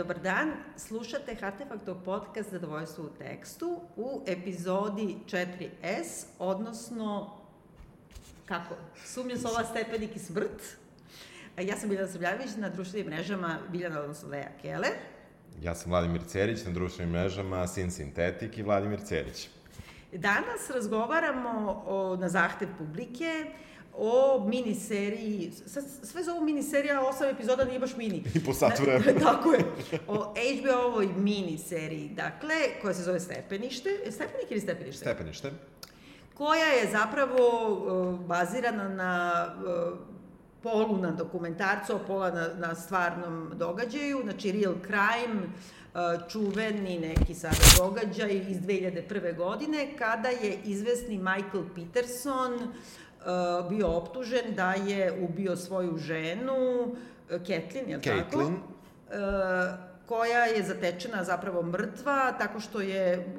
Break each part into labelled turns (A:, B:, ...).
A: Dobar dan, slušate Artefaktov podcast Zadovoljstvo u tekstu u epizodi 4S, odnosno, kako, sumnja se ova stepenik i smrt. Ja sam Biljana Srbljanović, na društvenim mrežama Biljana, odnosno Lea Keller.
B: Ja sam Vladimir Cerić, na društvenim mrežama Sin Sintetik i Vladimir Cerić.
A: Danas razgovaramo o, na zahtev publike o miniseriji, sve za ovu miniserija, osam epizoda nije baš mini.
B: I po sat vremena.
A: Tako je. O HBO-ovoj miniseriji, dakle, koja se zove Stepenište. Stepenik ili Stepenište?
B: Stepenište.
A: Koja je zapravo uh, bazirana na uh, polu na dokumentarcu, pola na, na stvarnom događaju, znači real crime, uh, čuveni neki sada događaj iz 2001. godine, kada je izvesni Michael Peterson Uh, bio optužen da je ubio svoju ženu, uh, Kathleen, je li tako?
B: Caitlin.
A: Uh, koja je zatečena zapravo mrtva, tako što je,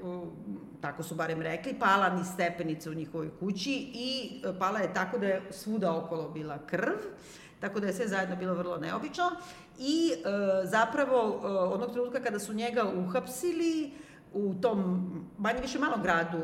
A: tako su barem rekli, pala ni stepenice u njihovoj kući i pala je tako da je svuda okolo bila krv, tako da je sve zajedno bilo vrlo neobično. I zapravo onog trenutka kada su njega uhapsili, u tom manje više malom gradu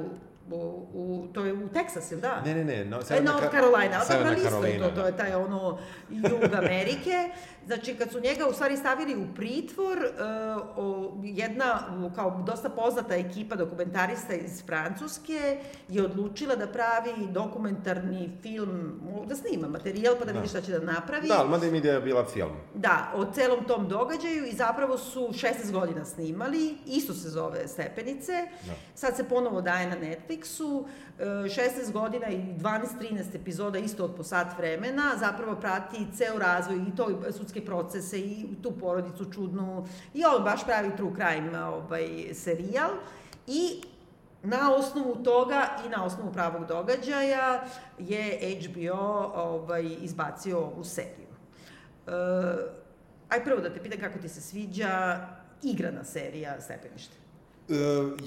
A: u, u, to je u Teksasu, da?
B: Ne, ne, ne, no,
A: Severna North Carolina,
B: Severna
A: dobro,
B: Carolina,
A: to, to je taj ono jug Amerike. Znači, kad su njega u stvari stavili u pritvor, uh, o, jedna, kao dosta poznata ekipa dokumentarista iz Francuske je odlučila da pravi dokumentarni film, da snima materijal pa da, da. vidi šta će da napravi.
B: Da, ali mada im ideja bila film.
A: Da, o celom tom događaju i zapravo su 16 godina snimali, isto se zove Stepenice, da. sad se ponovo daje na Netflixu, 16 godina i 12-13 epizoda isto od po sat vremena, zapravo prati ceo razvoj i to sudske procese i tu porodicu čudnu i on baš pravi true crime ovaj, serijal i na osnovu toga i na osnovu pravog događaja je HBO ovaj, izbacio ovu seriju. E, aj prvo da te pitam kako ti se sviđa igrana serija Stepenište.
B: E,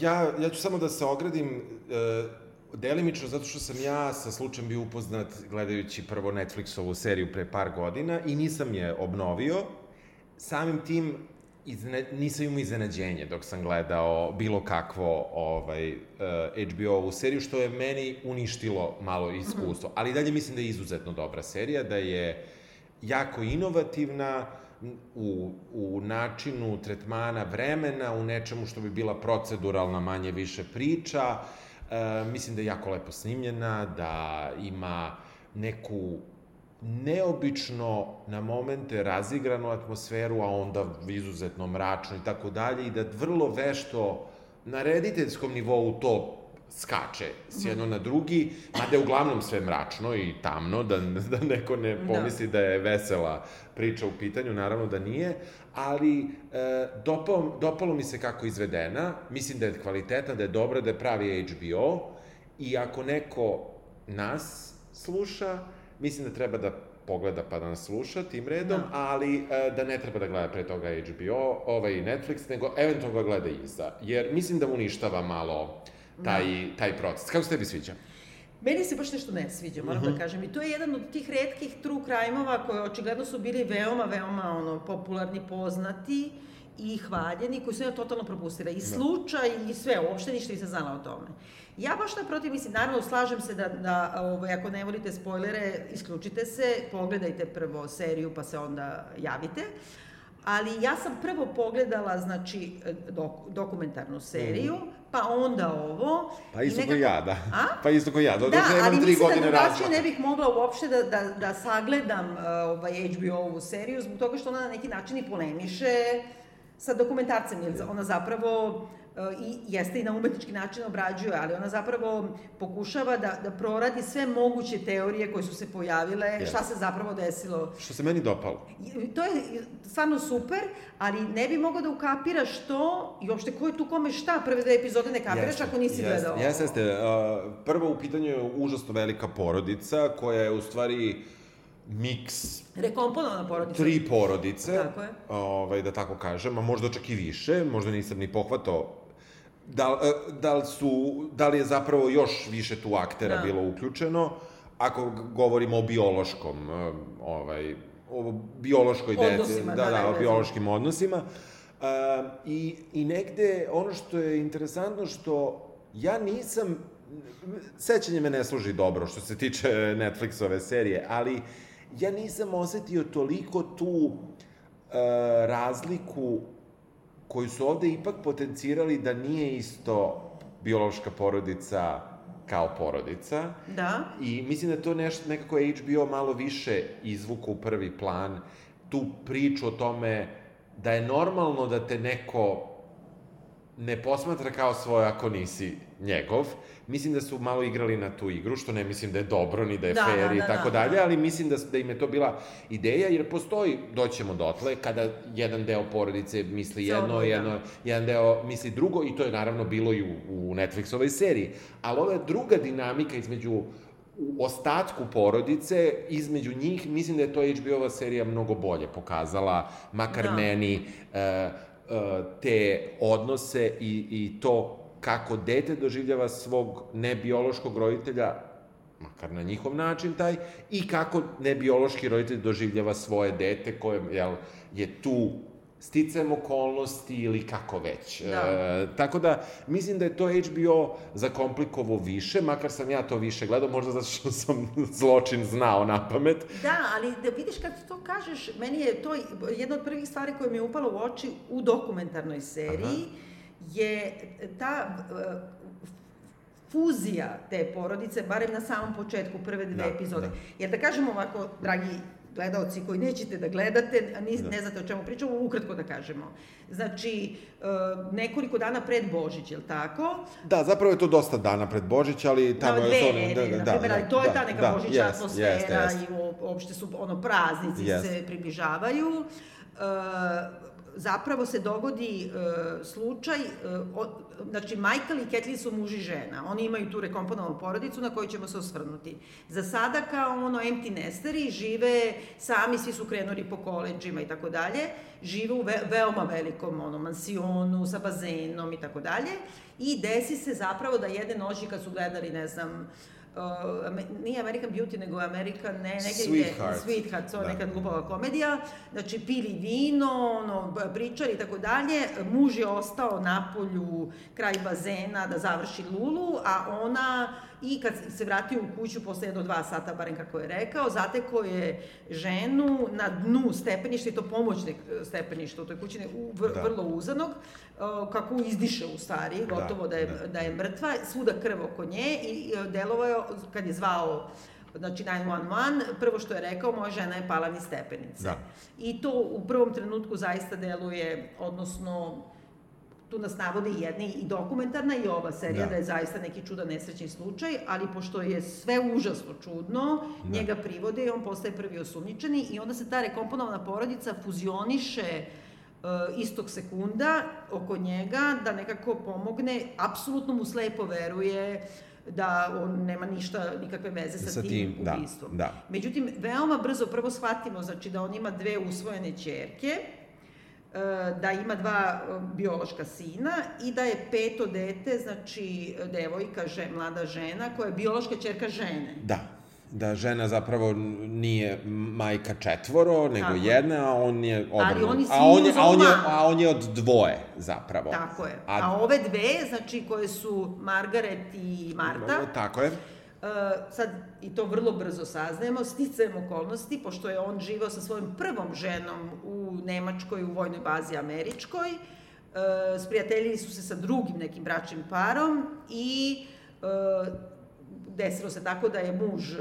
B: ja, ja ću samo da se ogradim, e, Delimično zato što sam ja sa slučajem bio upoznat gledajući prvo Netflixovu seriju pre par godina i nisam je obnovio. Samim tim izne, nisam imao iznenađenje dok sam gledao bilo kakvo ovaj, uh, eh, HBO-ovu seriju, što je meni uništilo malo iskustvo. -hmm. Ali dalje mislim da je izuzetno dobra serija, da je jako inovativna, u, u načinu tretmana vremena, u nečemu što bi bila proceduralna manje više priča, E, mislim da je jako lepo snimljena, da ima neku neobično na momente razigranu atmosferu, a onda izuzetno mračno i tako dalje, i da vrlo vešto na rediteljskom nivou to skače s jedno na drugi, mada je uglavnom sve mračno i tamno, da, da neko ne da. pomisli da. da je vesela priča u pitanju, naravno da nije, ali e, dopalo, dopalo mi se kako izvedena, mislim da je kvalitetna, da je dobra, da je pravi HBO, i ako neko nas sluša, mislim da treba da pogleda pa da nas sluša tim redom, da. ali e, da ne treba da gleda pre toga HBO, ovaj Netflix, nego eventualno ga gleda iza. Jer mislim da uništava malo taj, da. taj proces. Kako se tebi sviđa?
A: Meni se baš nešto ne sviđa, moram uh -huh. da mhm. kažem. I to je jedan od tih redkih true crime-ova koji očigledno su bili veoma, veoma ono, popularni, poznati i hvaljeni, koji su ja totalno propustila. I da. slučaj i sve, uopšte ništa nisam znala o tome. Ja baš naprotiv mislim, naravno slažem se da, da ovaj, ako ne volite spoilere, isključite se, pogledajte prvo seriju pa se onda javite. Ali ja sam prvo pogledala, znači, dok, dokumentarnu seriju, mm -hmm pa onda ovo.
B: Pa isto nekako... ko ja, da. A? Pa isto ko ja,
A: da,
B: da
A: ali mislim da drugačije ne bih mogla uopšte da, da, da sagledam uh, ovaj HBO-ovu seriju, zbog toga što ona na neki način i polemiše sa dokumentarcem, jer ona zapravo i jeste i na umetnički način obrađuje, ali ona zapravo pokušava da, da proradi sve moguće teorije koje su se pojavile, yes. šta se zapravo desilo.
B: Što se meni dopalo.
A: To je stvarno super, ali ne bi mogao da ukapiraš to i uopšte ko je tu kome šta, prve dve epizode ne kapiraš jeste, ako nisi jeste, gledao.
B: Jeste, jeste. Uh, prvo u pitanju je užasno velika porodica koja je u stvari miks
A: Rekomponovana porodica.
B: Tri porodice.
A: Tako je.
B: Ovaj, da tako kažem, a možda čak i više, možda nisam ni pohvatao da, e, da, li su, da li je zapravo još više tu aktera da. bilo uključeno, ako govorimo o biološkom, e, ovaj, o biološkoj deci. Da,
A: da,
B: da,
A: da,
B: o biološkim odnosima. Uh, i, I negde, ono što je interesantno, što ja nisam, sećanje me ne služi dobro što se tiče Netflixove serije, ali ja nisam osetio toliko tu uh, razliku koju su ovde ipak potencirali da nije isto biološka porodica kao porodica.
A: Da.
B: I mislim da to nešto, nekako je HBO malo više izvuku u prvi plan, tu priču o tome da je normalno da te neko ne posmatra kao svoj ako nisi njegov. Mislim da su malo igrali na tu igru, što ne mislim da je dobro, ni da je
A: Da,
B: fair
A: da,
B: i
A: da,
B: tako
A: da,
B: dalje,
A: da.
B: ali mislim da, da im je to bila ideja, jer postoji, doćemo dotle, kada jedan deo porodice misli jedno,
A: da.
B: jedno, jedan deo misli drugo, i to je naravno bilo i u, u Netflixovoj seriji. Ali ova druga dinamika između u ostatku porodice, između njih, mislim da je to HBO-ova serija mnogo bolje pokazala, makar
A: Da.
B: meni, e, te odnose i, i to kako dete doživljava svog nebiološkog roditelja, makar na njihov način taj, i kako nebiološki roditelj doživljava svoje dete koje jel, je tu sticajem okolnosti ili kako već.
A: Da.
B: E, tako da, mislim da je to HBO zakomplikovo više, makar sam ja to više gledao, možda zato što sam zločin znao na pamet.
A: Da, ali da vidiš kad to kažeš, meni je to jedna od prvih stvari koje mi je upalo u oči u dokumentarnoj seriji,
B: Aha.
A: je ta uh, fuzija te porodice, barem na samom početku prve dve
B: Da,
A: epizode.
B: da.
A: Jer da kažemo ovako, dragi gledaoci koji nećete da gledate, a ni,
B: Da.
A: ne znate o čemu pričamo, ukratko da kažemo. Znači, uh, nekoliko dana pred Božić, je li tako?
B: Da, zapravo je to dosta dana pred Božić, ali tamo
A: da,
B: je...
A: dve
B: to-
A: nedelje, na primjer, ali to je ta neka
B: da,
A: božićna
B: jest,
A: atmosfera
B: jeste, jeste.
A: i uopšte su ono praznici
B: Jest.
A: se približavaju. E, zapravo se dogodi e, slučaj, e, o, znači Michael i Kathleen su muž i žena, oni imaju tu rekomponovanu porodicu na koju ćemo se osvrnuti. Za sada kao ono empty nesteri žive sami, svi su krenuli po koleđima i tako dalje, žive u ve, veoma velikom ono, mansionu sa bazenom i tako dalje i desi se zapravo da jedne noći kad su gledali, ne znam, Uh, nije American Beauty, nego American, ne, negdje
B: Sweetheart.
A: Sweetheart, to je
B: Da.
A: neka glupava komedija, znači pili vino, ono, pričali i tako dalje, muž je ostao na polju kraj bazena da završi Lulu, a ona i kad se vratio u kuću posle jedno dva sata, barem kako je rekao, zateko je ženu na dnu stepeništa i to pomoćnik stepeništa u toj kući, u, vr,
B: Da.
A: vrlo uzanog, uh, kako izdiše u stvari, gotovo da, je,
B: da.
A: da je mrtva, svuda krv oko nje i e, delovao je, kad je zvao znači 911, prvo što je rekao, moja žena je pala niz stepenice.
B: Da.
A: I to u prvom trenutku zaista deluje, odnosno tu nas navode i jedni i dokumentarna i ova serija, da,
B: Da.
A: da je zaista neki čudan nesrećni slučaj, ali pošto je sve užasno čudno,
B: Da.
A: njega privode i on postaje prvi osumnjičeni i onda se ta rekomponovana porodica fuzioniše e, istog sekunda oko njega da nekako pomogne, apsolutno mu slepo veruje da on nema ništa, nikakve veze sa,
B: Sa
A: tim,
B: tim, da,
A: ubistvom.
B: da.
A: Međutim, veoma brzo prvo shvatimo znači, da on ima dve usvojene ćerke, e, da ima dva e, biološka sina i da je peto dete, znači devojka, že, mlada žena, koja je biološka ćerka žene.
B: Da. Da žena zapravo nije majka četvoro, nego
A: Tako je.
B: jedna, a on je obrnut. a on je, a on je, a on je od dvoje, zapravo.
A: Tako je.
B: A-
A: A, ove dve, znači koje su Margaret i Marta,
B: Tako je.
A: Uh, sad, i to vrlo brzo saznajemo, sticajem okolnosti, pošto je on živao sa svojom prvom ženom u Nemačkoj, u vojnoj bazi američkoj, uh, sprijateljili su se sa drugim nekim bračnim parom i uh, desilo se tako da je muž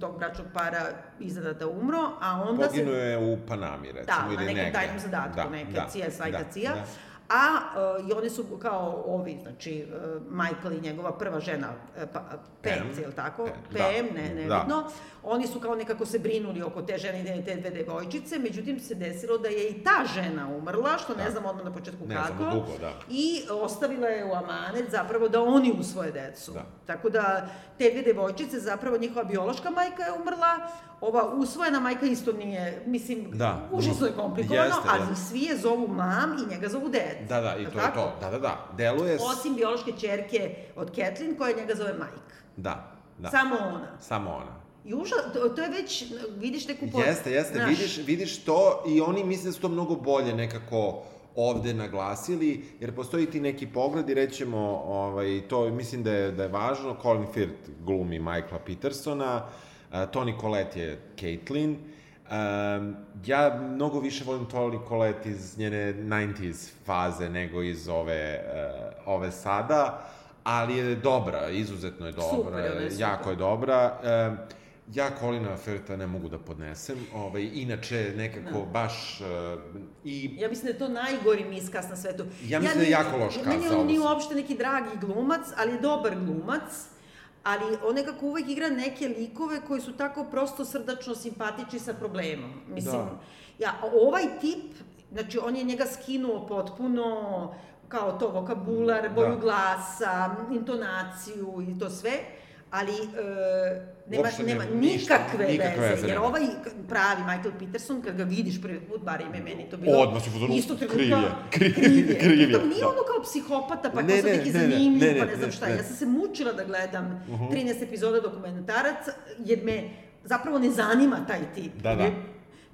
A: tog bračnog para iznada da umro, a onda
B: Poginuo
A: se...
B: je u Panami, recimo,
A: Da, na
B: ili
A: nekom
B: negde.
A: tajnom zadatku,
B: Da,
A: neke
B: da,
A: svajka
B: da,
A: cija.
B: da.
A: A uh, i oni su kao ovi, znači uh, Michael i njegova prva žena, uh, pa,
B: Pam.
A: je li tako?
B: Pam, da.
A: Pam, ne,
B: Da.
A: Oni su kao nekako se brinuli oko te žene i te dve devojčice, međutim se desilo da je i ta žena umrla, što ne
B: Da.
A: znamo odmah na početku
B: Ne
A: kako.
B: znamo dugo, da.
A: I ostavila je u amanet zapravo da oni usvoje decu.
B: Da.
A: Tako da te dve devojčice, zapravo njihova biološka majka je umrla, ova usvojena majka isto nije, mislim,
B: Da.
A: užasno je komplikovano,
B: Jeste,
A: ali
B: jeste.
A: svi je zovu mam i njega zovu ded.
B: Da, da, i to je
A: tako?
B: to. Da, da, da. Deluje...
A: Osim biološke čerke od Kathleen, koja njega zove Mike.
B: Da, da.
A: Samo ona.
B: Samo ona.
A: I uža, to, to je već, vidiš neku...
B: Pot... Jeste, jeste, Znaš... vidiš, vidiš to i oni misle da su to mnogo bolje nekako ovde naglasili, jer postoji ti neki pogled i rećemo, ovaj, to mislim da je, da je važno, Colin Firth glumi Michaela Petersona, uh, Toni Collette je Caitlin, Um, ja mnogo više volim Toni Collette iz njene 90s faze nego iz ove, uh, ove sada, ali je dobra, izuzetno je dobra, super, je super. jako je dobra. Um, ja Kolina Ferta ne mogu da podnesem, ovaj, inače nekako. Da. baš uh, i...
A: Ja mislim da je to najgori miskas na svetu.
B: Ja mislim ja, da je jako loš kas
A: Meni on nije uopšte neki dragi glumac, ali je dobar glumac, ali on nekako uvek igra neke likove koji su tako prosto srdačno simpatični sa problemom. Mislim, da. ja, ovaj tip, znači on je njega skinuo potpuno kao to vokabular, boju da. glasa, intonaciju i to sve, ali e, nema, nema nikakve, nikakve veze, veze, jer ovaj pravi Michael Peterson, kad ga vidiš prvi put, bar ime meni to bilo...
B: Odmah si pozorno,
A: isto trenutka, krivje, krivje, krivje. To nije da. ono kao psihopata, pa ne, kao sad neki zanimljiv, pa ne znam šta. Ne. Ja sam se mučila da gledam uh -huh. 13 epizoda dokumentarac, jer me zapravo ne zanima taj tip.
B: Da, da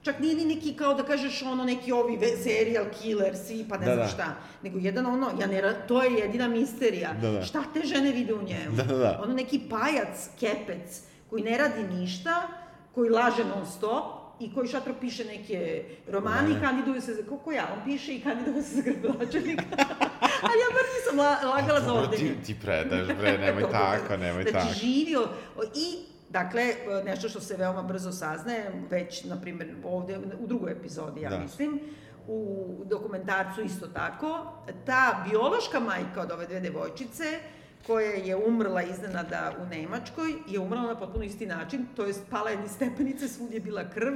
A: čak nije ni neki kao da kažeš ono neki ovi serial killer svi pa ne da, znam da. šta, nego jedan ono, ja ne, to je jedina misterija. Da, da. Šta te žene vide u njemu?
B: Da, da, da.
A: Ono neki pajac, kepec, koji ne radi ništa, koji laže non stop, i koji šatro piše neke romani i kandiduje se za, kako ja, on piše i kandiduje se za gradonačelnika. Ali ja bar nisam la, lagala za ovde.
B: Ti, ti predaš, bre, nemoj tako, nemoj znači, tako.
A: Znači, živio, i Dakle, nešto što se veoma brzo saznaje, već, na primjer, ovde u drugoj epizodi, ja da. mislim, u dokumentarcu isto tako, ta biološka majka od ove dve devojčice, koja je umrla iznenada u Nemačkoj, je umrla na potpuno isti način, to je pala jedni stepenice, svud je bila krv,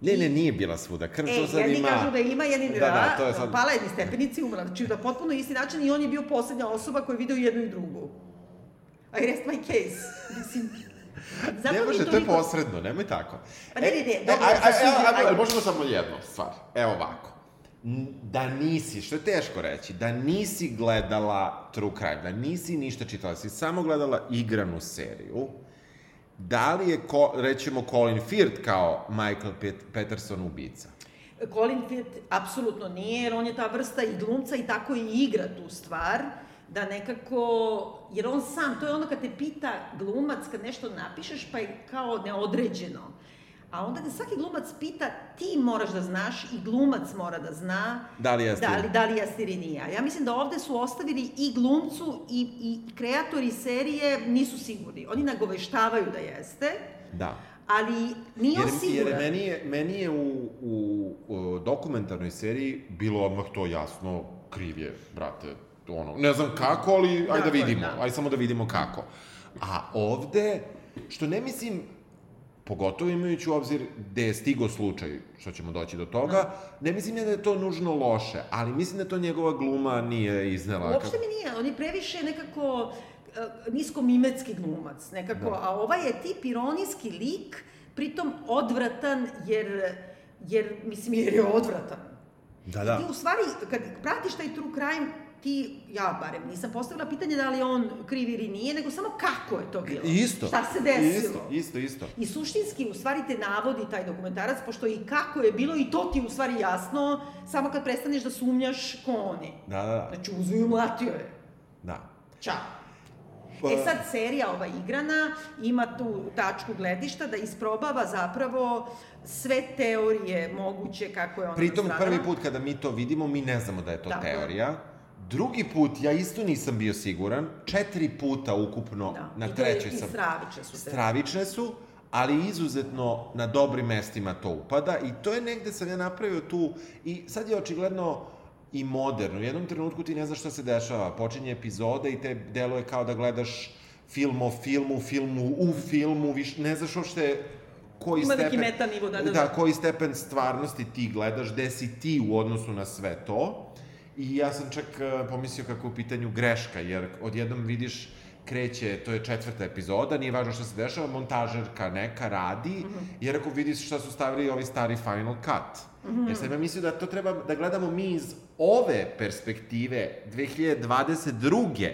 B: Ne, ne, nije bila svuda. Krv e,
A: jedni
B: ima...
A: kažu da ima, jedni da, da, to je sad... pala jedni stepenici umrla. Znači, da potpuno isti način i on je bio poslednja osoba koja je video jednu i drugu. I rest my case. Mislim,
B: Ne može, to je posredno, nemoj tako.
A: Pa ne, ne, ne, e, dobro, aj, aj,
B: možemo samo jednu stvar. Evo ovako. Da nisi, što je teško reći, da nisi gledala True Crime, da nisi ništa čitala, si samo gledala igranu seriju, da li je, ko, rećemo, Colin Firth kao Michael Pet Peterson ubica?
A: Colin Firth apsolutno nije, jer on je ta vrsta i glumca i tako i igra tu stvar da nekako, jer on sam, to je ono kad te pita glumac, kad nešto napišeš, pa je kao neodređeno. A onda te svaki glumac pita, ti moraš da znaš i glumac mora da zna
B: da li jeste,
A: da li, da li jeste ili nije. Ja mislim da ovde su ostavili i glumcu i, i kreatori serije nisu sigurni. Oni nagoveštavaju da jeste.
B: Da.
A: Ali nije jer, siguran.
B: Jer meni je, meni je u, u, u dokumentarnoj seriji bilo odmah to jasno krivje, brate, ono, ne znam kako, ali ajde da, da vidimo, da. ajde samo da vidimo kako. A ovde, što ne mislim, pogotovo imajući u obzir gde je stigo slučaj, što ćemo doći do toga, da. ne mislim da je to nužno loše, ali mislim da to njegova gluma nije iznela.
A: Uopšte mi nije, on je previše nekako uh, nisko-mimetski glumac, nekako, da. a ovaj je tip ironijski lik, pritom odvratan, jer, jer mislim, jer je odvratan.
B: Da, da.
A: I ti u stvari, kad pratiš taj true crime, ti, ja barem, nisam postavila pitanje da li on kriv ili nije, nego samo kako je to bilo.
B: Isto.
A: Šta se desilo.
B: Isto, isto, isto.
A: I suštinski, u stvari, te navodi taj dokumentarac, pošto i kako je bilo, i to ti u stvari jasno, samo kad prestaneš da sumnjaš ko oni.
B: Da, da, da.
A: Znači, uzuju mlatio je.
B: Da.
A: Ćao. Pa... E sad, serija ova igrana ima tu tačku gledišta da isprobava zapravo sve teorije moguće kako je ona
B: Pritom, prvi put kada mi to vidimo, mi ne znamo da je to da, teorija. Drugi put, ja isto nisam bio siguran, četiri puta ukupno da. na trećoj sam...
A: I stravične su.
B: Stravične su, ali izuzetno na dobrim mestima to upada i to je negde sam ja napravio tu i sad je očigledno i moderno. U jednom trenutku ti ne znaš šta se dešava. Počinje epizoda i te deluje kao da gledaš film o filmu, filmu u filmu, viš, ne znaš uopšte koji
A: Ima
B: stepen...
A: Ima neki meta nivo, da, da,
B: da. Da, koji stepen stvarnosti ti gledaš, gde si ti u odnosu na sve to. I ja sam čak uh, pomislio kako je u pitanju greška, jer odjednom vidiš kreće, to je četvrta epizoda, nije važno šta se dešava, montažerka neka radi, mm -hmm. jer ako vidiš šta su stavili ovi stari Final Cut. Mm -hmm. Jer sam ja mislio da to treba da gledamo mi iz ove perspektive 2022.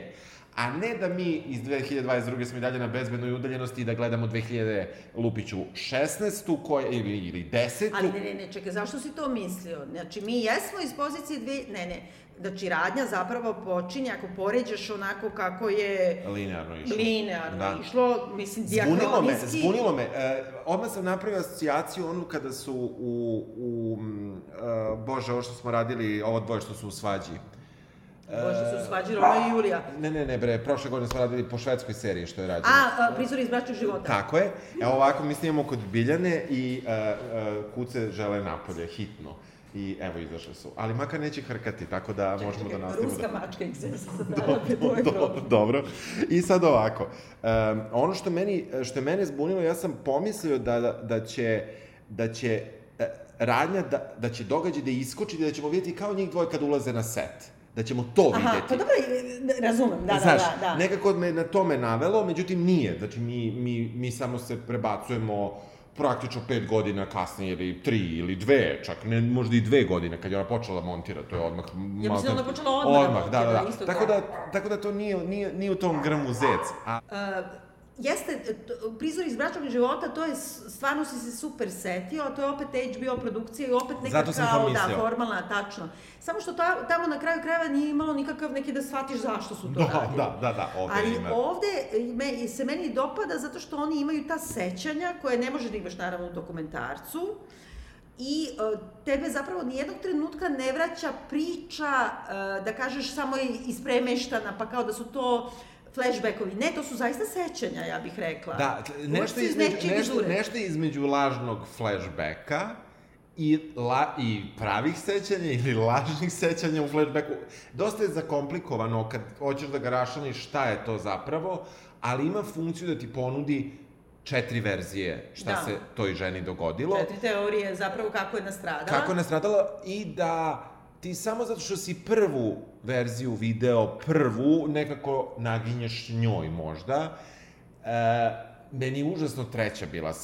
B: a ne da mi iz 2022. smo i dalje na bezbednoj udaljenosti i da gledamo 2000 Lupiću 16. koja, ili, ili 10.
A: Ali ne, ne, ne, čekaj, zašto si to mislio? Znači, mi jesmo iz pozicije dve... Ne, ne, Znači, radnja zapravo počinje, ako poređaš onako kako je...
B: Linearno išlo.
A: Linearno da. išlo, mislim, diakronijski...
B: Zbunilo me, zbunilo me. E, odmah sam napravio asocijaciju onu kada su u, u uh, Bože, ovo što smo radili, ovo dvoje što su u svađi.
A: Bože, su svađi Roma i Julija.
B: Ne, ne, ne, bre, prošle godine smo radili po švedskoj seriji što je rađeno.
A: A, a prizor iz bračnog života.
B: Tako je. Evo ovako, mi snimamo kod Biljane i uh, uh, kuce žele napolje, hitno. I evo, izašle su. Ali makar neće hrkati, tako da čekaj, možemo čekaj, da nastavimo.
A: Ruska
B: da...
A: mačka ih se do, do, do,
B: Dobro. I sad ovako. Um, ono što, meni, što je mene zbunilo, ja sam pomislio da, da, da će, da će radnja, da, da će događaj da iskoči, da ćemo vidjeti kao njih dvoje kad ulaze na set da ćemo to Aha, videti.
A: pa dobro, razumem, da, da Znaš, da, da, da.
B: nekako me na to me navelo, međutim nije. Znači, mi, mi, mi samo se prebacujemo praktično pet godina kasnije, ili tri, ili dve, čak ne, možda i dve godine, kad je ona počela da montira, to je odmah...
A: Ja mislim da ona počela odmah, odmah
B: da, da, da. Isto tako, da, tako da to nije, nije, nije u tom grmu zec. A...
A: Uh, jeste, prizor iz bračnog života, to je, stvarno si se super setio, a to je opet HBO produkcija i opet neka
B: kao,
A: da, formalna, tačno. Samo što ta, tamo na kraju krajeva nije imalo nikakav neki da shvatiš zašto su to
B: da,
A: radili.
B: Da, da, da, ovde
A: Ali
B: ima.
A: ovde me, se meni dopada zato što oni imaju ta sećanja koje ne može da imaš naravno u dokumentarcu. I uh, tebe zapravo nijednog trenutka ne vraća priča, uh, da kažeš, samo ispremeštana, pa kao da su to flashbackovi. Ne, to su zaista sećanja, ja bih rekla.
B: Da, nešto, između, nešto, nešto između lažnog flashbacka i, la, i pravih sećanja ili lažnih sećanja u flashbacku. Dosta je zakomplikovano kad hoćeš da ga rašaniš šta je to zapravo, ali ima funkciju da ti ponudi četiri verzije šta da. se toj ženi dogodilo.
A: Četiri teorije zapravo kako je nastradala.
B: Kako je nastradala i da ti samo zato što si prvu verziju video, prvu, nekako naginješ njoj možda. E, meni je užasno treća bila,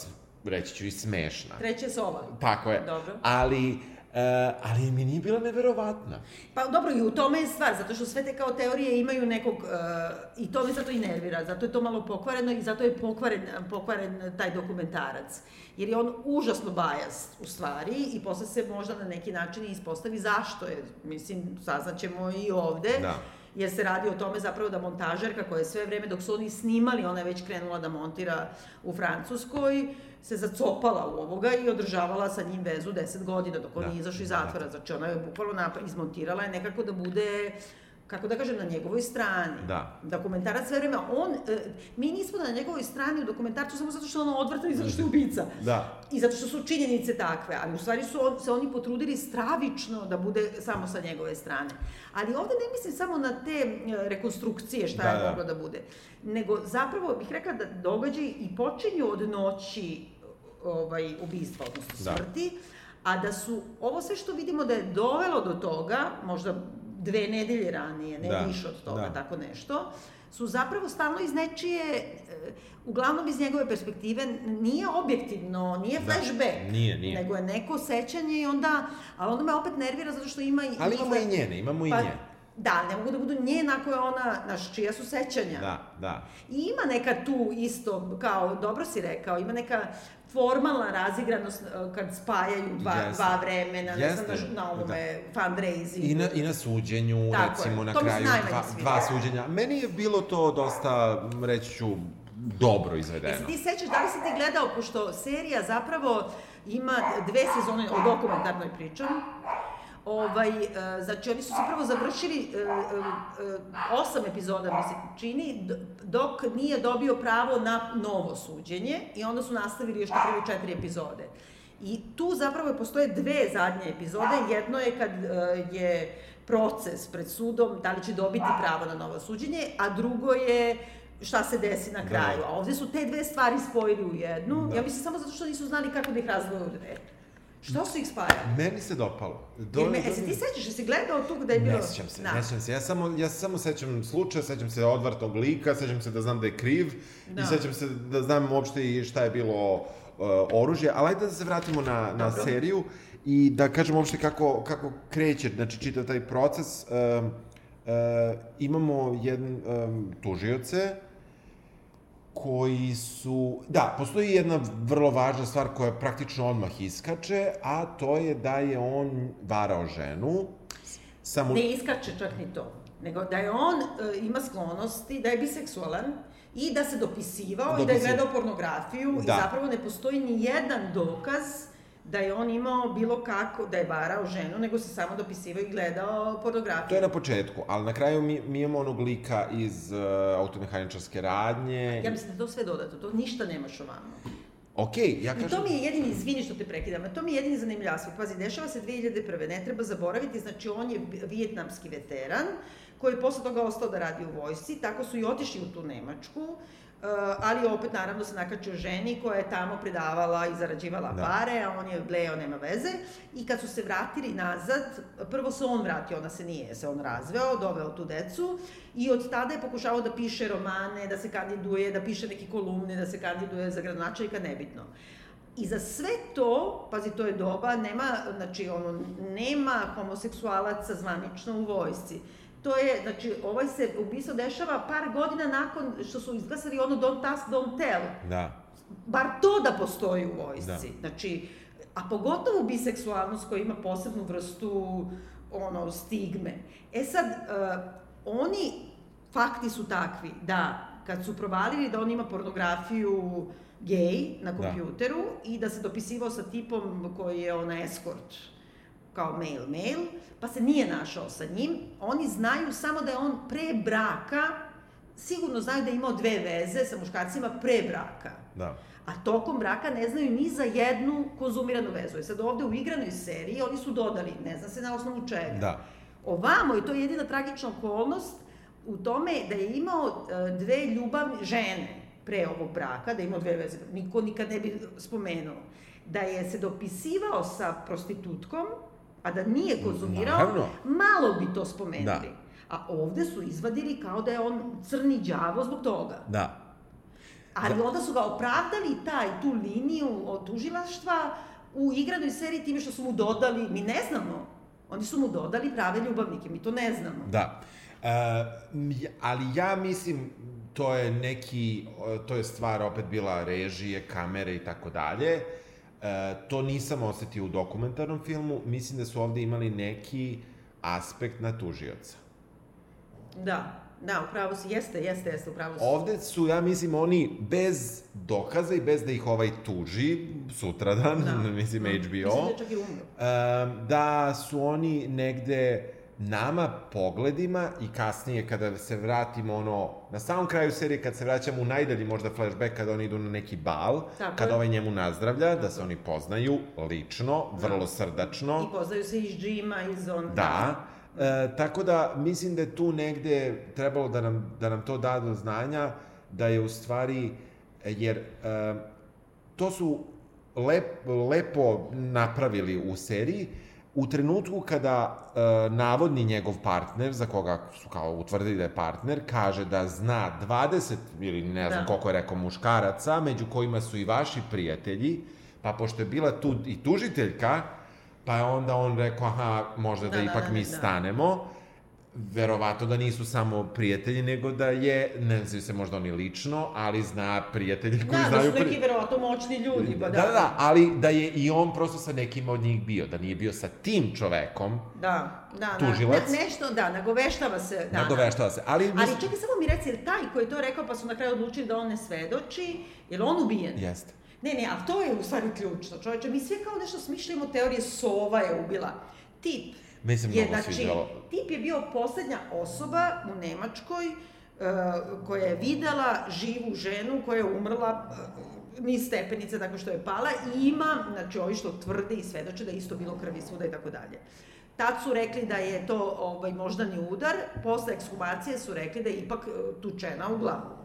B: reći ću, i smešna.
A: Treća je sova.
B: Tako je.
A: Dobro.
B: Ali, E, ali mi nije bila neverovatna.
A: Pa dobro, i u tome je stvar, zato što sve te kao teorije imaju nekog, uh, i to me zato i nervira, zato je to malo pokvareno i zato je pokvaren, pokvaren taj dokumentarac. Jer je on užasno bajas u stvari i posle se možda na neki način ispostavi zašto je. Mislim, saznaćemo i ovde. Da jer se radi o tome zapravo da montažerka koja je sve vreme dok su oni snimali, ona je već krenula da montira u Francuskoj, se zacopala u ovoga i održavala sa njim vezu 10 godina dok on da, nije izašao iz zatvora. Da. Znači ona je bukvalno izmontirala je nekako da bude kako da kažem, na njegovoj strani.
B: Da.
A: Dokumentarac sve vreme, on, e, mi nismo na njegovoj strani u dokumentarcu samo zato što ono odvrtan i zato što je ubica.
B: Da.
A: I zato što su činjenice takve, ali u stvari su on, se oni potrudili stravično da bude samo sa njegove strane. Ali ovde ne mislim samo na te e, rekonstrukcije šta da, je da. moglo da bude, nego zapravo bih rekla da događaj i počinju od noći ovaj, ubistva, odnosno da. smrti, da. a da su ovo sve što vidimo da je dovelo do toga, možda dve nedelje ranije, ne da, više od toga, da. tako nešto, su zapravo stalno iz nečije, e, uglavnom iz njegove perspektive, nije objektivno, nije da, flashback,
B: nije, nije.
A: nego je neko sećanje i onda, ali onda me opet nervira zato što ima...
B: Ali imamo i njene, imamo i pa, nje.
A: Da, ne mogu da budu njena ako je ona, naš, čija su sećanja.
B: Da, da.
A: I ima neka tu isto, kao, dobro si rekao, ima neka formalna razigranost e, kad spajaju dva, Jeste. dva vremena, ne Jeste. znam na, na ovome da. fundraising.
B: I na, I na suđenju, Tako recimo, je. na to kraju dva, dva suđenja. Meni je bilo to dosta, reći ću, dobro izvedeno. Jesi
A: ti sećaš, da li si ti gledao, pošto serija zapravo ima dve sezone o dokumentarnoj pričam, Ovaj, uh, znači, oni su se prvo završili uh, uh, osam epizoda, mi se čini, dok nije dobio pravo na novo suđenje i onda su nastavili još na prvo četiri epizode. I tu zapravo postoje dve zadnje epizode. Jedno je kad je proces pred sudom, da li će dobiti pravo na novo suđenje, a drugo je šta se desi na kraju. Da. A ovde su te dve stvari spojili u jednu. Da. Ja mislim samo zato što nisu znali kako da ih razvoju u dve. Što su ih spajali?
B: Meni se dopalo.
A: Do, Jer me, do, ti sećaš, jesi gledao tu gde je bilo...
B: Ne sećam se, da. ne sećam se. Ja samo, ja se samo sećam slučaja, sećam se odvrtnog lika, sećam se da znam da je kriv da. i sećam se da znam uopšte i šta je bilo uh, oružje, ali ajde da se vratimo na, na seriju i da kažem uopšte kako, kako kreće, znači čitav taj proces. Uh, imamo jedan um, tužioce koji su... Da, postoji jedna vrlo važna stvar koja praktično odmah iskače, a to je da je on varao ženu.
A: Samo... Ne iskače čak ni to, nego da je on uh, ima sklonosti, da je biseksualan i da se dopisivao Dopisiv... i da je gledao pornografiju da. i zapravo ne postoji ni jedan dokaz da je on imao bilo kako, da je varao ženu, nego se samo dopisivao i gledao pornografiju.
B: To je na početku, ali na kraju mi, mi imamo onog lika iz uh, automehaničarske radnje.
A: Ja mislim da to sve dodato, to ništa nemaš ovamo.
B: Ok, ja kažem...
A: I to mi je jedini, izvini što te prekidam, to mi je jedini zanimljiv aspekt. Pazi, dešava se 2001. Ne treba zaboraviti, znači on je vijetnamski veteran, koji je posle toga ostao da radi u vojsci, tako su i otišli u tu Nemačku. Uh, ali opet naravno se nakačio ženi koja je tamo predavala i zarađivala da. pare, a on je bleo, nema veze. I kad su se vratili nazad, prvo se on vratio, ona se nije, se on razveo, doveo tu decu i od tada je pokušavao da piše romane, da se kandiduje, da piše neke kolumne, da se kandiduje za gradonačelnika, nebitno. I za sve to, pazi, to je doba, nema, znači, ono, nema homoseksualaca zvanično u vojsci to je, znači, ovaj se ubistvo dešava par godina nakon što su izglasali ono don't ask, don't tell.
B: Da.
A: Bar to da postoji u vojsci. Da. Znači, a pogotovo biseksualnost koja ima posebnu vrstu ono, stigme. E sad, uh, oni fakti su takvi da kad su provalili da on ima pornografiju gej na da. kompjuteru da. i da se dopisivao sa tipom koji je ona eskort kao mail mail, pa se nije našao sa njim. Oni znaju samo da je on pre braka, sigurno znaju da je imao dve veze sa muškarcima pre braka.
B: Da.
A: A tokom braka ne znaju ni za jednu konzumiranu vezu. I sad ovde u igranoj seriji oni su dodali, ne zna se na osnovu čega.
B: Da.
A: Ovamo, i to je jedina tragična okolnost, u tome da je imao e, dve ljubavne žene pre ovog braka, da je imao dve veze, niko nikad ne bi spomenuo, da je se dopisivao sa prostitutkom, a da nije konzumirao, Naravno. malo bi to spomenuli. Da. A ovde su izvadili kao da je on crni đavo zbog toga.
B: Da.
A: Ali da. onda su ga opravdali taj, tu liniju od tužilaštva u igranoj seriji time što su mu dodali, mi ne znamo, oni su mu dodali prave ljubavnike, mi to ne znamo.
B: Da. E, ali ja mislim, to je neki, to je stvar opet bila režije, kamere i tako dalje. E, to nisam osetio u dokumentarnom filmu, mislim da su ovde imali neki aspekt na tužioca.
A: Da, da, upravo si, jeste, jeste, jeste, upravo si.
B: Ovde su, ja mislim, oni bez dokaza i bez da ih ovaj tuži, sutradan, da. mislim HBO,
A: mislim da je čak i umro.
B: Um, da su oni negde nama pogledima i kasnije kada se vratimo ono, na samom kraju serije kad se vraćamo u najdalji možda flashback kada oni idu na neki bal, Tako kada je. ovaj njemu nazdravlja, Tako. da se oni poznaju lično, vrlo da. srdačno.
A: I poznaju se iz džima, iz on...
B: Da. E, tako da mislim da je tu negde trebalo da nam, da nam to da do znanja da je u stvari, jer e, to su lep, lepo napravili u seriji, u trenutku kada e, navodni njegov partner, za koga su kao utvrdili da je partner, kaže da zna 20 ili ne znam da. koliko je rekao muškaraca, među kojima su i vaši prijatelji, pa pošto je bila tu i tužiteljka, pa je onda on rekao, aha, možda da, da, da ipak da, mi da. stanemo verovato da nisu samo prijatelji, nego da je, ne znaju se možda oni lično, ali zna prijatelji koji da, znaju...
A: Da, da su neki verovato moćni ljudi, pa
B: da. Da, da, ali da je i on prosto sa nekim od njih bio, da nije bio sa tim čovekom,
A: da, da,
B: tužilac.
A: Da, ne, nešto, da, nagoveštava se. Da,
B: nagoveštava se, ali...
A: Ali čekaj, samo mi reci, jer taj koji je to rekao, pa su na kraju odlučili da on ne svedoči, je on ubijen?
B: Jeste.
A: Ne, ne, ali to je u stvari ključno, čoveče. Mi sve kao nešto smišljamo teorije Sova je ubila. Tip,
B: Meni se mnogo znači, sviđalo.
A: Tip je bio poslednja osoba u Nemačkoj uh, koja je videla živu ženu koja je umrla uh, niz stepenice tako što je pala i ima, znači ovi što tvrde i svedoče da je isto bilo krvi svuda i tako dalje. Tad su rekli da je to ovaj, moždani udar, posle ekshumacije su rekli da je ipak uh, tučena u glavu.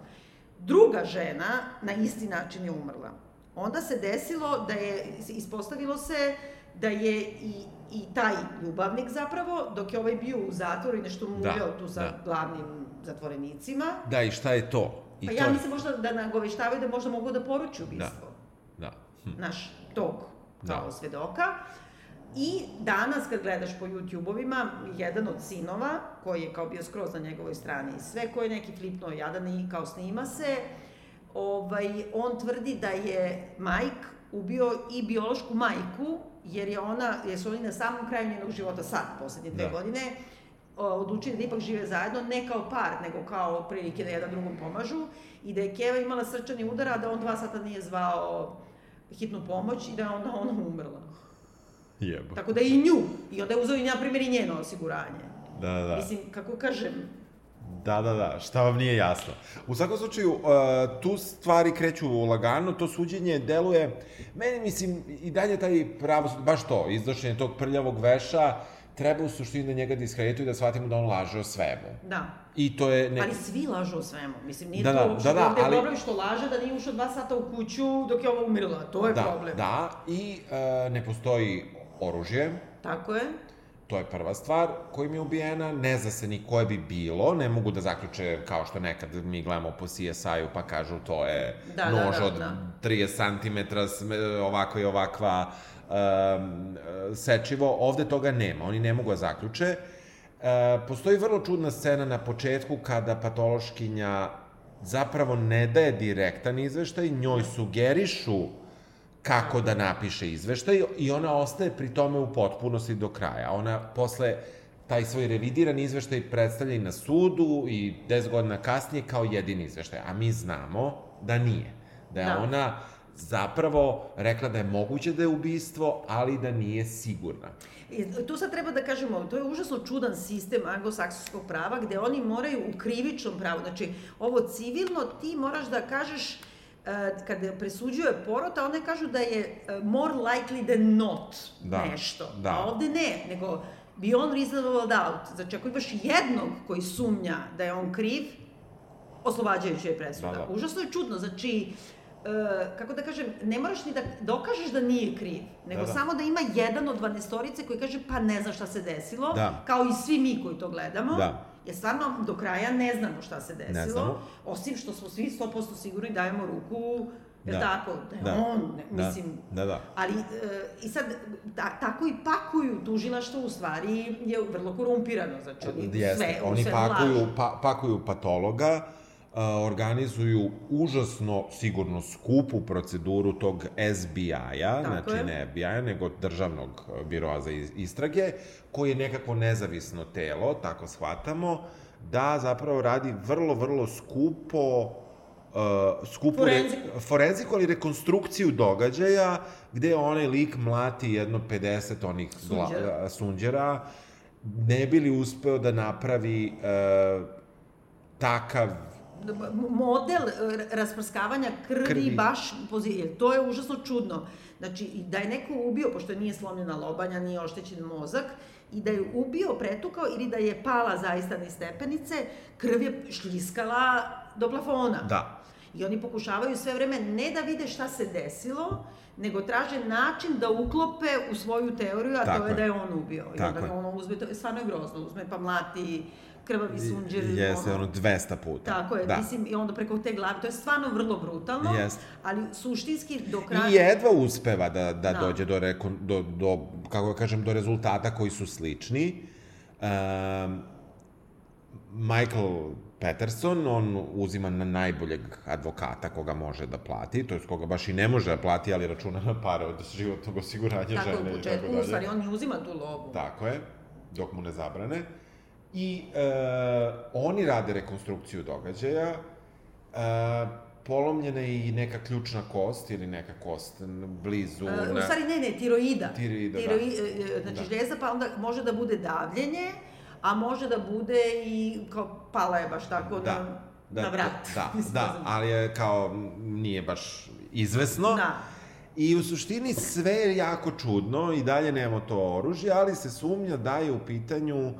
A: Druga žena na isti način je umrla. Onda se desilo da je, ispostavilo se da je i i taj ljubavnik zapravo, dok je ovaj bio u zatvoru i nešto muljao da, tu sa da. glavnim zatvorenicima.
B: Da, i šta je to? I
A: pa
B: to
A: ja je... mislim možda da nagoveštavaju da možda mogu da poruču ubistvo.
B: Da, da.
A: Hm. Naš tog, kao da. svedoka. I danas kad gledaš po YouTube-ovima, jedan od sinova, koji je kao bio skroz na njegovoj strani, sve ko je neki flipno jadan i kao snima se, ovaj, on tvrdi da je Mike ubio i biološku majku, jer je ona, jer su oni na samom kraju njenog života sad, poslednje dve da. godine, odlučili da ipak žive zajedno, ne kao par, nego kao prilike da jedan drugom pomažu, i da je Keva imala srčani udar, a da on dva sata nije zvao hitnu pomoć i da je onda ona umrla.
B: Jebo.
A: Tako da i nju. I onda je uzao i, na primjer, i njeno osiguranje.
B: Da, da.
A: Mislim, kako kažem,
B: Da, da, da, šta vam nije jasno. U svakom slučaju, uh, tu stvari kreću lagano, to suđenje deluje, meni mislim, i dalje taj pravo, baš to, izdošenje tog prljavog veša, treba u suštini da njega diskredituju da shvatimo da on laže o svemu.
A: Da.
B: I to je...
A: Ne... Ali svi lažu o svemu. Mislim, nije da, to da, uopšte da, da, ovde ali... problem što laže da nije ušao dva sata u kuću dok je ova umirala. To je
B: da,
A: problem.
B: Da, i uh, ne postoji oružje.
A: Tako je.
B: To je prva stvar kojim je ubijena, ne zna se ni koje bi bilo, ne mogu da zaključe kao što nekad mi gledamo po CSI-u pa kažu to je da, da nož da, da, od da. 30 cm, ovakva i ovakva um, sečivo, ovde toga nema, oni ne mogu da zaključe. E, postoji vrlo čudna scena na početku kada patološkinja zapravo ne daje direktan izveštaj, njoj sugerišu kako da napiše izveštaj i ona ostaje pri tome u potpunosti do kraja. Ona posle taj svoj revidiran izveštaj predstavlja i na sudu i 10 godina kasnije kao jedini izveštaj. A mi znamo da nije. Da je da. ona zapravo rekla da je moguće da je ubistvo, ali da nije sigurna.
A: I tu sad treba da kažemo, to je užasno čudan sistem anglosaksonskog prava, gde oni moraju u krivičnom pravu, znači ovo civilno ti moraš da kažeš e, kada presuđuje porota, one kažu da je e, more likely than not da, nešto. Da. A ovde ne, nego beyond reasonable doubt. Znači, ako imaš jednog koji sumnja da je on kriv, oslobađajuća je presuda. Da, da. Užasno je čudno, znači, Uh, kako da kažem, ne moraš ni da dokažeš da nije kriv, nego da, da. samo da ima jedan od dvanestorice koji kaže pa ne zna šta se desilo, da. kao i svi mi koji to gledamo. Da. Jer stvarno do kraja ne znamo šta se desilo, ne znamo. osim što smo svi 100% sigurni dajemo ruku Je da. tako? Da je da. on, ne, da. mislim...
B: Da, da.
A: Ali, e, i sad, da, tako i pakuju tužilaštvo u stvari je vrlo korumpirano, znači oni Jeste. sve,
B: oni sve pakuju, pa, pakuju patologa, organizuju užasno, sigurno skupu proceduru tog SBI-a, znači je. ne FBI-a, nego državnog biroa za istrage, koji je nekako nezavisno telo, tako shvatamo, da zapravo radi vrlo, vrlo skupo uh, skupu forenziku. Re, forenziku, ali rekonstrukciju događaja, gde onaj lik mlati jedno 50 onih sunđera, sunđera ne bili uspeo da napravi uh, takav
A: model e, rasprskavanja krvi, krvi. baš pozicije. To je užasno čudno. Znači, da je neko ubio, pošto nije slomljena lobanja, nije oštećen mozak, i da je ubio, pretukao ili da je pala zaista ni stepenice, krv je šljiskala do plafona.
B: Da.
A: I oni pokušavaju sve vreme ne da vide šta se desilo, nego traže način da uklope u svoju teoriju, a Tako to je, je da je on ubio. I Tako onda ono uzme, to je stvarno je grozno, uzme pa mlati krvavi sunđer.
B: Jeste, ono, 200 puta.
A: Tako je, da. mislim, i onda preko te glave, to je stvarno vrlo brutalno, Jeste. ali suštinski do kraja...
B: I jedva uspeva da, da, da. dođe do, reko, do, do, kako ga kažem, do rezultata koji su slični. Um, Michael Peterson, on uzima na najboljeg advokata koga može da plati, to je koga baš i ne može da plati, ali računa na pare od životnog osiguranja
A: tako, žene. Tako, u početku, u stvari, on i uzima tu lobu.
B: Tako je, dok mu ne zabrane. I e, oni rade rekonstrukciju događaja, e, polomljena je i neka ključna kost ili neka kost blizu... E,
A: u stvari ne, ne, tiroida.
B: Tiroida,
A: Tiroi, da. E, e, znači da. žleza, pa onda može da bude davljenje, a može da bude i kao pala je baš tako da, na, da, na vrat.
B: Da, da, da, ali je kao, nije baš izvesno. Da. I u suštini sve je jako čudno i dalje nemamo to oružje, ali se sumnja da je u pitanju uh,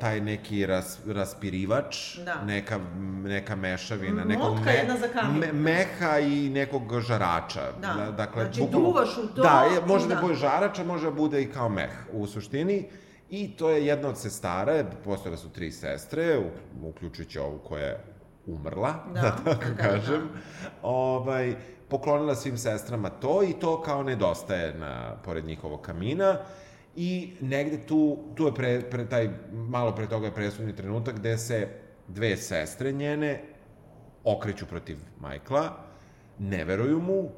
B: taj neki ras, raspirivač, da. neka, neka mešavina, nekog
A: me,
B: me, meha i nekog žarača.
A: Da. da dakle, znači, bukvalno, duvaš u to.
B: Da, je, može da. da bude žarača, može da bude i kao meh u suštini. I to je jedna od sestara, postojale su tri sestre, uključujući ovu koja je umrla, da, da tako da, kažem. Da. Ovaj, poklonila svim sestrama to i to kao nedostaje na, pored njihovog kamina. I negde tu, tu je pre, pre taj, malo pre toga je presudni trenutak gde se dve sestre njene okreću protiv Majkla, ne veruju mu, uh,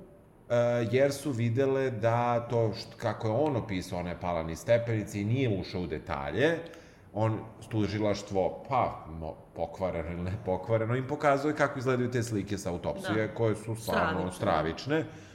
B: jer su videle da to što, kako je on opisao, ona je pala ni stepenice i nije ušao u detalje, on tužilaštvo, pa, no, pokvareno ili ne pokvareno, im pokazuje kako izgledaju te slike sa autopsije, da. koje su stvarno stravične. stravične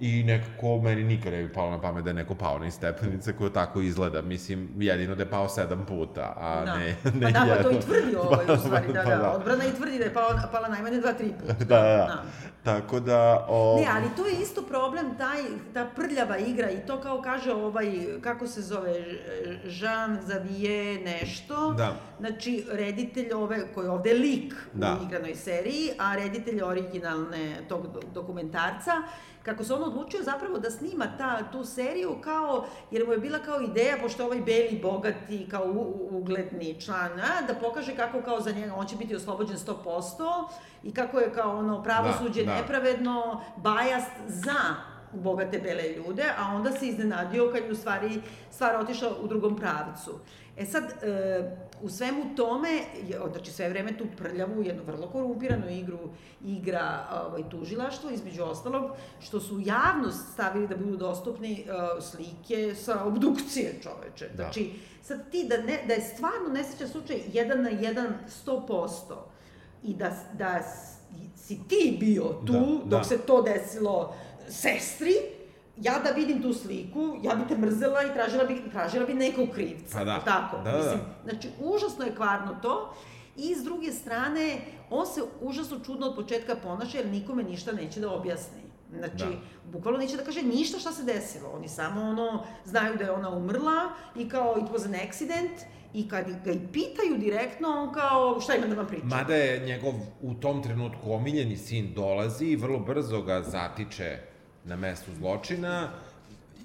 B: I nekako meni nikad ne bi palo na pamet da je neko pao na stepenice koje tako izgleda. Mislim, jedino da je pao sedam puta, a da. ne, ne
A: pa da, pa to i tvrdi ovaj, u stvari, da, pa da, da. Odbrana i tvrdi da je pao, pala najmanje dva, tri puta.
B: Da, da, da. Tako da... O...
A: Ne, ali to je isto problem, taj, ta prljava igra i to kao kaže ovaj, kako se zove, Jean Xavier nešto. Da. Znači, reditelj ove, koji je ovde lik da. u igranoj seriji, a reditelj originalne tog dokumentarca, kako se on odlučio zapravo da snima ta, tu seriju kao, jer mu je bila kao ideja, pošto ovaj beli, bogati, kao u, ugledni član, a, da pokaže kako kao za njega, on će biti oslobođen 100% i kako je kao ono pravosuđe da, da. nepravedno, bajast za bogate bele ljude, a onda se iznenadio kad je u stvari stvar otišla u drugom pravcu. E sad, e, u svemu tome, znači sve vreme tu prljavu, jednu vrlo korumpiranu igru igra ovaj, tužilaštvo, između ostalog, što su javnost stavili da budu dostupni uh, slike sa obdukcije čoveče. Da. Znači, sad ti da, ne, da je stvarno nesrećan slučaj jedan na jedan 100% i da, da si ti bio tu da, dok da. se to desilo sestri, ja da vidim tu sliku, ja bi te mrzela i tražila bi, tražila bi nekog krivca.
B: Pa da.
A: Tako,
B: da, da,
A: mislim, znači, užasno je kvarno to. I s druge strane, on se užasno čudno od početka ponaša, jer nikome ništa neće da objasni. Znači, da. bukvalno neće da kaže ništa šta se desilo. Oni samo ono, znaju da je ona umrla i kao it was an accident i kad ga i pitaju direktno, on kao šta ima da vam priča.
B: Mada je njegov u tom trenutku omiljeni sin dolazi i vrlo brzo ga zatiče na mestu zločina,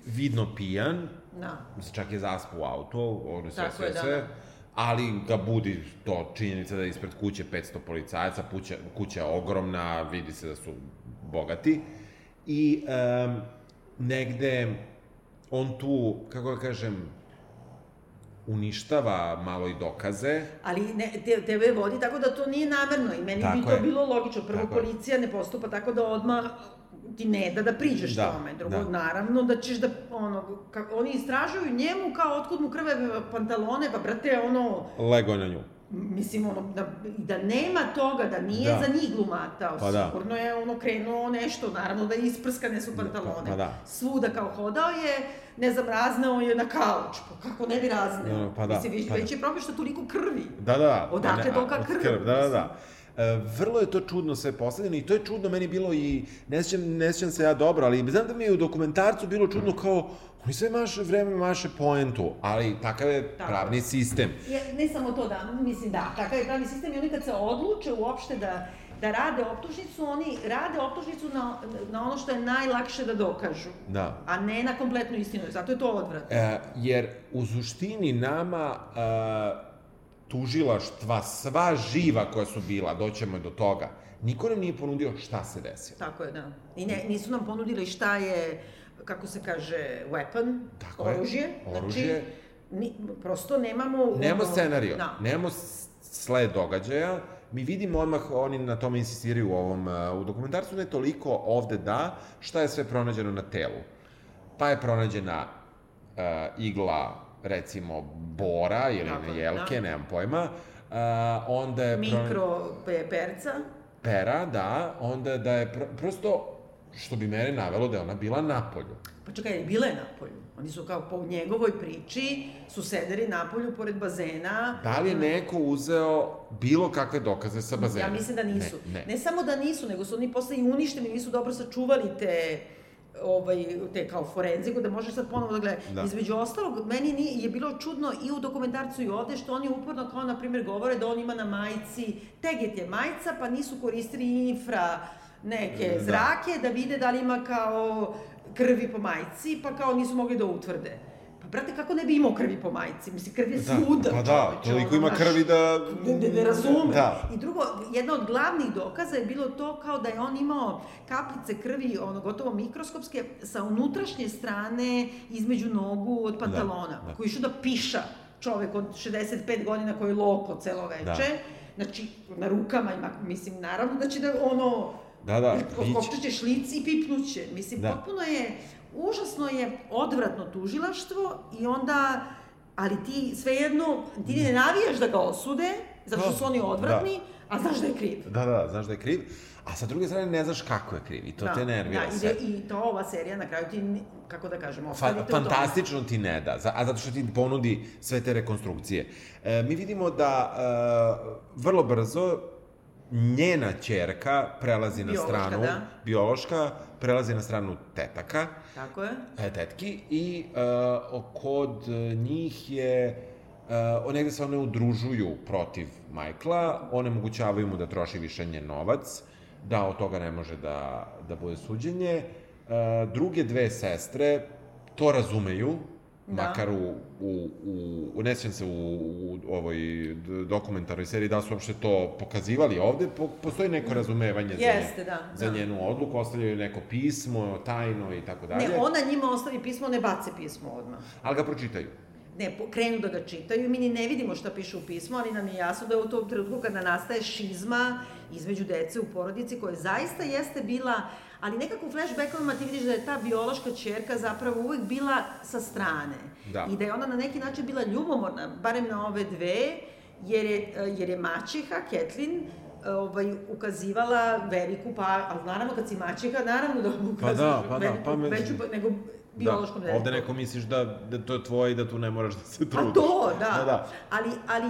B: vidno pijan, da. čak je zaspo u auto, ono sve, sve, sve, da. ali ga budi to činjenica da je ispred kuće 500 policajaca, kuća, kuća je ogromna, vidi se da su bogati i um, negde on tu, kako da kažem, uništava malo i dokaze.
A: Ali ne, te, tebe vodi tako da to nije namerno i meni tako bi to je. bilo logično. Prvo, tako policija je. ne postupa tako da odmah ti ne da da priđeš da, tome. Drugo, da. naravno da ćeš da, ono, ka, oni istražuju njemu kao otkud mu krve pantalone, pa brate, ono...
B: Lego na nju.
A: Mislim, ono, da, da nema toga, da nije da. za njih glumatao, pa da. sigurno je ono krenuo nešto, naravno da isprskane su pantalone. Pa, pa da. Svuda kao hodao je, ne znam, raznao je na kauč, pa kako ne bi raznao? No, pa da. Mislim, pa već da. je propio što toliko krvi.
B: Da, da.
A: Odakle toga krv? krv?
B: Da, da, da. E, vrlo je to čudno sve postavljeno i to je čudno meni bilo i, ne sjećam, ne sjećam se ja dobro, ali znam da mi je u dokumentarcu bilo čudno kao, oni sve maše vreme maše poentu, ali takav je Tako. pravni sistem.
A: Je, ne samo to da, mislim da, takav je pravni sistem i oni kad se odluče uopšte da da rade optužnicu, oni rade optužnicu na, na ono što je najlakše da dokažu.
B: Da.
A: A ne na kompletnu istinu, zato je to odvratno.
B: E, jer u suštini nama... Uh, tužilaštva, sva živa koja su bila, doćemo do toga, niko nam nije ponudio šta se desilo.
A: Tako je, da. I ne, nisu nam ponudili šta je, kako se kaže, weapon, Tako oružje. Je,
B: oružje. Znači,
A: ni, prosto nemamo...
B: Nemamo scenariju, da. nemamo sled događaja, mi vidimo odmah, oni na tome insistiraju u ovom, u dokumentarcu, ne toliko ovde da, šta je sve pronađeno na telu. Pa je pronađena uh, igla recimo bora ili Tako, jelke, da. nemam pojma, uh, onda je...
A: Mikro pe, perca.
B: Pera, da, onda da je pr prosto, što bi mene navelo da je ona bila na polju.
A: Pa čekaj, bila je na polju. Oni su kao po njegovoj priči, su sedeli na polju pored bazena.
B: Da li je neko uzeo bilo kakve dokaze sa bazena?
A: Ja mislim da nisu. Ne, ne. ne samo da nisu, nego su oni posle i uništeni, nisu dobro sačuvali te ovaj, te kao forenziku, da možeš sad ponovo da gledaš. Da. Između ostalog, meni ni, je bilo čudno i u dokumentarcu i ovde, što oni uporno kao, na primjer, govore da on ima na majici, teget je majica, pa nisu koristili infra neke da. zrake, da vide da li ima kao krvi po majici, pa kao nisu mogli da utvrde. Brate, kako ne bi imao krvi po majici? Mislim, krv je da, svuda,
B: Pa da, toliko ima krvi da...
A: Ne, ne, ne razume.
B: Da.
A: I drugo, jedna od glavnih dokaza je bilo to kao da je on imao kaplice krvi, ono, gotovo mikroskopske, sa unutrašnje strane između nogu od pantalona,
B: Da, da.
A: koji išao da piša čovek od 65 godina koji je loko celo veče.
B: Da.
A: Znači, na rukama ima, mislim, naravno da će da, ono,
B: Da, da, biće.
A: kopčeće šlic i pipnuće. Mislim,
B: Da.
A: potpuno je, užasno je odvratno tužilaštvo i onda, ali ti svejedno, ti ne navijaš da ga osude, zato što
B: Da.
A: su oni odvratni, a znaš da je kriv.
B: Da, da, znaš da je kriv. A sa druge strane ne znaš kako je kriv i to te nervira
A: da,
B: sve.
A: I to ova serija na kraju ti, kako da kažem,
B: Fa,
A: ostavite tome.
B: fantastično ti ne da, a zato što ti ponudi sve te rekonstrukcije. E, mi vidimo da e, vrlo brzo njena ćerka prelazi na
A: Biološka,
B: stranu,
A: da.
B: biološka, prelazi na stranu tetaka,
A: Tako je.
B: e, tetki, i e, kod njih je, e, negde se one udružuju protiv Majkla, onemogućavaju mu da troši više njen novac, da od toga ne može da, da bude suđenje. E, druge dve sestre to razumeju,
A: Da.
B: makar u, u, u, ne sjećam se u, u ovoj dokumentarnoj seriji da su uopšte to pokazivali ovde, po, postoji neko razumevanje za,
A: Jeste,
B: nje,
A: da,
B: za
A: da.
B: njenu odluku, ostavljaju neko pismo, tajno i tako dalje,
A: Ne, ona njima ostavi pismo, ne bace pismo odmah.
B: ali ga pročitaju.
A: Ne, krenu da ga čitaju, mi ni ne vidimo šta piše u pismu, ali nam je jasno da je u tom trenutku kada nastaje šizma između dece u porodici, koja zaista jeste bila, ali nekako u flashbackovima ti vidiš da je ta biološka čerka zapravo uvek bila sa strane.
B: Da.
A: I da je ona na neki način bila ljubomorna, barem na ove dve, jer je, jer je maćeha, Ketlin, ovaj, ukazivala veliku pa, ali naravno kad si maćeha, naravno da ukazuješ
B: da, pa da,
A: veliku,
B: pa me-
A: veću, pa- nego biološkom
B: da,
A: detetu.
B: ovde neko misliš da, da to je tvoje i da tu ne moraš da se trudiš.
A: A to, da.
B: Da, da.
A: Ali, ali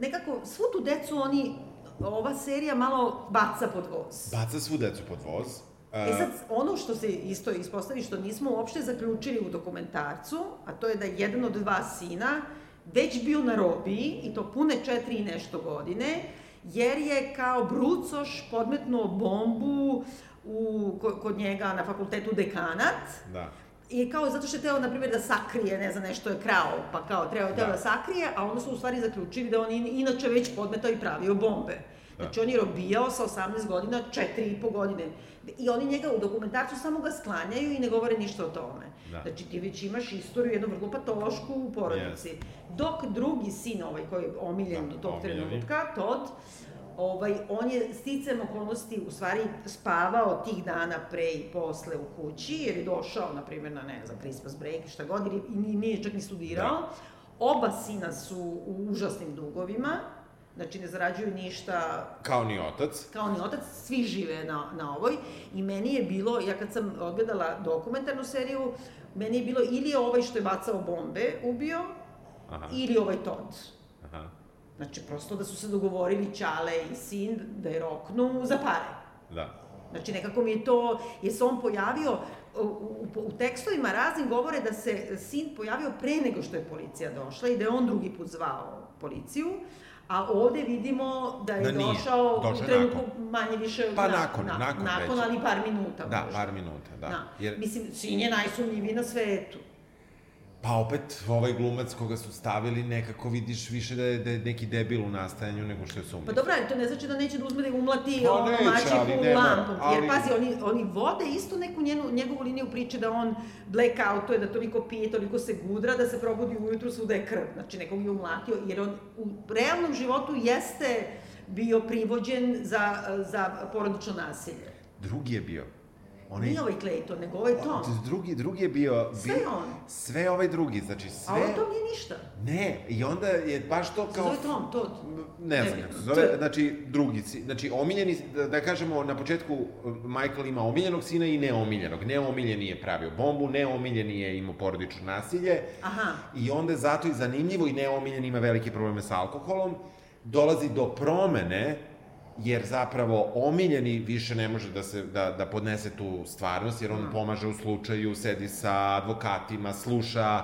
A: nekako svu tu decu oni, ova serija malo baca pod voz.
B: Baca svu decu pod voz.
A: E sad, ono što se isto ispostavi, što nismo uopšte zaključili u dokumentarcu, a to je da je jedan od dva sina već bio na robiji, i to pune četiri i nešto godine, jer je kao brucoš podmetnuo bombu u, ko- kod njega na fakultetu dekanat,
B: Da.
A: I kao zato što je teo, na primjer, da sakrije, ne znam, nešto je krao, pa kao trebao teo da.
B: Da.
A: da sakrije, a onda su u stvari zaključili da on in, inače već podmetao i pravio bombe.
B: Da.
A: Znači, on je robijao sa 18 godina, 4 i po godine. I oni njega u dokumentarcu samo ga sklanjaju i ne govore ništa o tome.
B: Da.
A: Znači, ti već imaš istoriju jednu vrlo patološku u porodici. Dok drugi sin, ovaj koji je omiljen
B: Da,
A: do tog
B: omiljeni.
A: trenutka, Todd, ovaj, on je sticam okolnosti u stvari spavao tih dana pre i posle u kući, jer je došao, na primjer, na, ne znam, Christmas break, šta god, i ni- nije čak ni studirao.
B: Da.
A: Oba sina su u užasnim dugovima, znači ne zarađuju ništa
B: Kao ni otac.
A: kao ni otac, svi žive na, na ovoj. I meni je bilo, ja kad sam odgledala dokumentarnu seriju, meni je bilo ili je ovaj što je bacao bombe ubio,
B: Aha.
A: ili ovaj Todd.
B: Aha.
A: Znači, prosto da su se dogovorili Ćale i sin da je roknu za pare.
B: Da.
A: Znači, nekako mi je to, je se on pojavio, u, u, u tekstovima raznim govore da se sin pojavio pre nego što je policija došla i da je on drugi put zvao policiju, a ovde vidimo da je
B: Da nije.
A: došao
B: Došao
A: u trenutku
B: nakon.
A: manje više...
B: Pa
A: na-
B: nakon,
A: na,
B: nakon
A: nakon
B: već.
A: ali par minuta
B: Da,
A: možda.
B: par minuta, da.
A: Da.
B: Jer,
A: Mislim, sin je najsumnjiviji na svetu.
B: Pa opet, ovaj glumac koga su stavili, nekako vidiš više da je, da je neki debil u nastajanju nego što je sumnjiv.
A: Pa dobro, ali to ne znači da neće da uzme da umlati
B: Pa
A: ono
B: neće,
A: mačiku
B: ali ne mora,
A: lampom.
B: ali-
A: Jer pazi, oni, oni vode isto neku njenu, njegovu liniju priče da on blackoutuje, da toliko pije, toliko se gudra, da se probudi ujutru svuda je krv. Znači nekog je umlatio, jer on u realnom životu jeste bio privođen za, za porodično nasilje.
B: Drugi je bio. Onaj,
A: Nije ovaj Clayton, nego ovaj Tom.
B: Drugi, drugi je bio...
A: Sve
B: bio,
A: on.
B: Sve ovaj drugi, znači
A: A
B: sve...
A: ovo Tom nije ništa.
B: Ne, i onda je baš to
A: Se
B: kao...
A: zove Tom, Todd.
B: Ne znam kako se zove, znači drugi, znači omiljeni, da, da kažemo na početku uh, Michael ima omiljenog sina i neomiljenog. Neomiljeni je pravio bombu, neomiljeni je imao porodično nasilje
A: Aha.
B: i onda je zato i zanimljivo i neomiljeni ima velike probleme sa alkoholom. Dolazi do promene jer zapravo omiljeni više ne može da se da, da podnese tu stvarnost jer on
A: Da.
B: pomaže u slučaju, sedi sa advokatima, sluša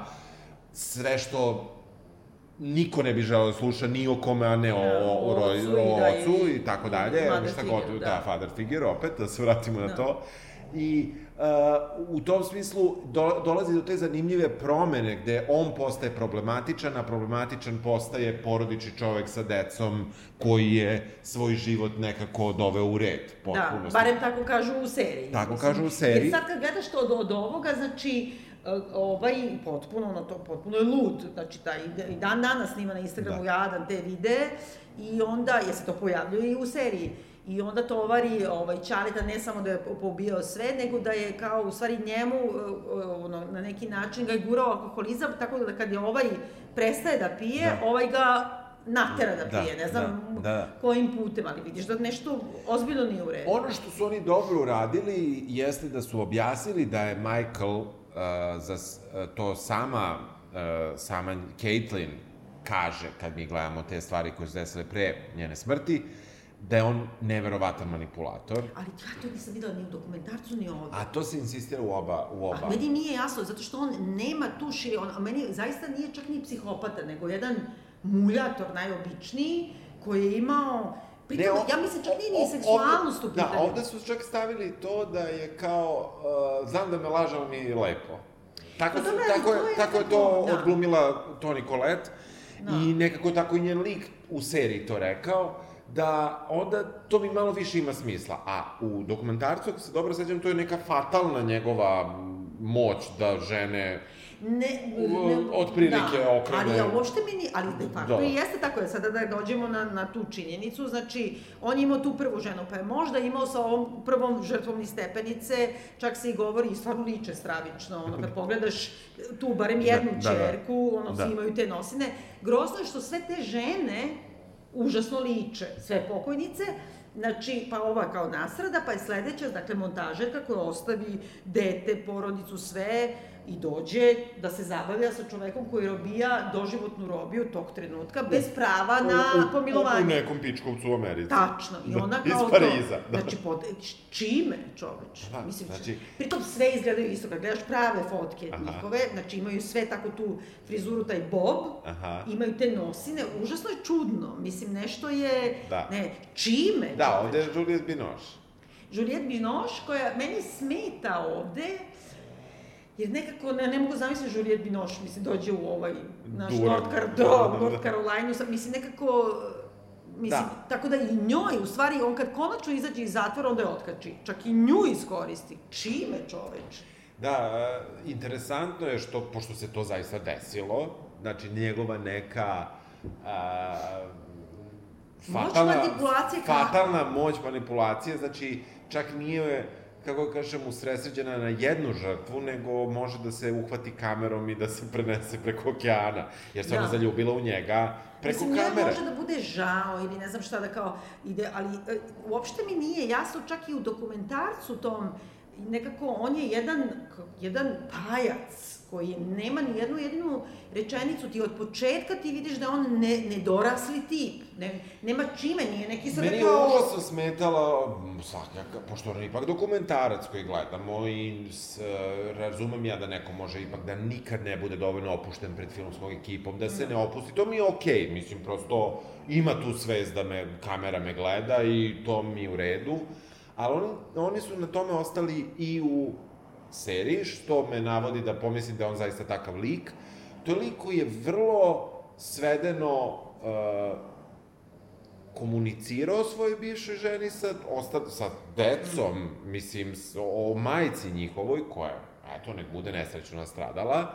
B: sve što niko ne bi želeo da sluša ni o kome, a ne o, o, o,
A: ocu i
B: o
A: da,
B: ocu
A: i-
B: i tako dalje, šta god,
A: da.
B: da, father figure, opet, da se vratimo na
A: Da.
B: to. I uh, u tom smislu do, dolazi do te zanimljive promene gde on postaje problematičan, a problematičan postaje porodični čovek sa decom koji je svoj život nekako doveo u red.
A: Da, barem tako kažu u seriji.
B: Tako mislim. kažu u seriji.
A: Jer sad kad gledaš to od, od ovoga, znači, e, ovaj potpuno, ono to, potpuno je lud, znači taj, i dan danas snima na Instagramu da. jadan te videe i onda, je se to pojavljuje i u seriji. I onda tovari ovaj, Čaleta ne samo da je pobijao sve, nego da je kao u stvari njemu e, e, ono, na neki način ga je gurao alkoholizam, tako da kad je ovaj prestaje da pije, da. ovaj ga natera da, da pije, da, ne znam da, da. kojim putem, ali vidiš da nešto ozbiljno nije u redu.
B: Ono što su oni dobro uradili jeste da su objasnili da je Michael uh, za uh, to sama, uh, sama Caitlin kaže, kad mi gledamo te stvari koje su desile pre njene smrti, uh, da je on neverovatan manipulator.
A: Ali ja to nisam videla ni u dokumentarcu, ni ovdje.
B: A to se insistira u oba. U oba.
A: A meni nije jasno, zato što on nema tu širi, on, a meni zaista nije čak ni psihopata, nego jedan muljator najobičniji, koji je imao Pritom, ne, on, ja mislim čak nije ni seksualnost u
B: pitanju. Da, ovde su čak stavili to da je kao, uh, znam da me laže, ali mi je lepo. Tako, pa, dobro, tako, je, tako je to da. odglumila Toni Collette da. i nekako tako i njen lik u seriji to rekao da onda to mi malo više ima smisla. A u dokumentarcu, ako se dobro sećam, to je neka fatalna njegova moć da žene ne, ne od prilike da, okrene.
A: Ali ja uopšte mi ni, ali de facto da. i jeste tako, je sada da dođemo na, na tu činjenicu, znači, on je imao tu prvu ženu, pa je možda imao sa ovom prvom žrtvom iz stepenice, čak se i govori, i stvarno liče stravično, ono, kad pogledaš tu barem jednu da, čerku, da, da. ono, da. svi imaju te nosine, grozno je što sve te žene, užasno liče, sve pokojnice, Znači, pa ova kao nasrada, pa je sledeća, dakle, montažerka koja ostavi dete, porodicu, sve, i dođe da se zabavlja sa čovekom koji robija doživotnu robiju tog trenutka, bez prava na u, u, pomilovanje.
B: U nekom pičkovcu u Americi.
A: Tačno. I ona
B: kao Iz Pariza.
A: To, da. Znači, pod, čime, čoveč? Da, Mislim, znači... Pritom sve izgledaju isto. Kad gledaš prave fotke Aha. njihove, znači imaju sve tako tu frizuru, taj bob, Aha. imaju te nosine, užasno je čudno. Mislim, nešto je... Da. Ne, čime,
B: Da, ovde je Juliette Binoche.
A: Juliette Binoche, koja meni smeta ovde, Jer nekako, ne, ne mogu zamisliti Juliette Binoche, mislim, dođe u ovaj, naš North, Car da, da, da, North Carolina, mislim, nekako, mislim, da. tako da i njoj, u stvari, on kad konačno izađe iz zatvora, onda je otkači. Čak i nju iskoristi. Čime, čoveč?
B: Da, interesantno je što, pošto se to zaista desilo, znači njegova neka a, fatalna, moć manipulacije fatalna moć manipulacije, znači čak nije kako kažem, usresređena na jednu žrtvu, nego može da se uhvati kamerom i da se prenese preko okeana, jer se da. ona zaljubila u njega preko Mislim, kamere.
A: Mislim, može da bude žao ili ne znam šta da kao ide, ali e, uopšte mi nije jasno čak i u dokumentarcu tom, nekako on je jedan, jedan pajac koji nema ni jednu jedinu rečenicu, ti od početka ti vidiš da on ne, nedorasli tip, ne, nema čime, nije neki sad
B: Meni
A: kao...
B: Meni je užasno smetala, svakaka, pošto on je ipak dokumentarac koji gledamo i s, razumem ja da neko može ipak da nikad ne bude dovoljno opušten pred filmskom ekipom, da se ne opusti, to mi je okej, okay. mislim, prosto ima tu svest da me, kamera me gleda i to mi je u redu, ali oni, oni su na tome ostali i u seriji, što me navodi da pomislim da je on zaista takav lik. To je lik koji je vrlo svedeno uh, komunicirao svojoj bivšoj ženi sa, osta, sa decom, mislim, o majici njihovoj, koja, eto, nek bude nesrećno nastradala.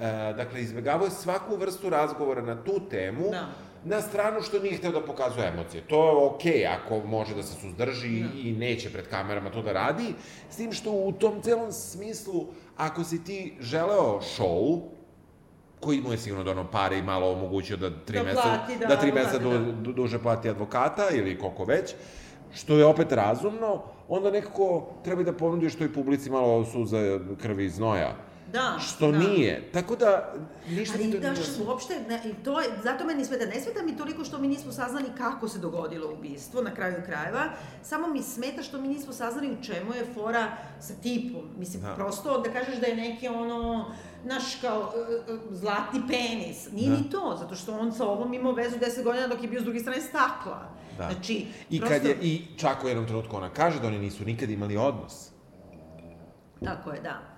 B: E, dakle, izbjegavao je svaku vrstu razgovora na tu temu, da na stranu što nije hteo da pokazuje emocije. To je okej okay, ako može da se suzdrži no. Da. i neće pred kamerama to da radi, s tim što u tom celom smislu, ako si ti želeo show, koji mu je sigurno dono pare i malo omogućio da tri da meseca, da, da tri meseca du, du, duže plati advokata ili koliko već, što je opet razumno, onda nekako treba da ponudiš toj publici malo suza krvi i znoja
A: Da.
B: Što da. nije. Tako da, ništa
A: Ali to da, nije... uopšte, ne, to je, zato meni smeta, ne smeta mi toliko što mi nismo saznali kako se dogodilo ubistvo na kraju krajeva, samo mi smeta što mi nismo saznali u čemu je fora sa tipom. Mislim, da. prosto da kažeš da je neki ono, naš kao uh, uh, zlatni penis. Nije da. ni to, zato što on sa ovom imao vezu 10 godina dok je bio s druge strane stakla. Da. Znači,
B: I prosto... kad je, i čak u jednom trenutku ona kaže da oni nisu nikad imali odnos
A: Tako je, da.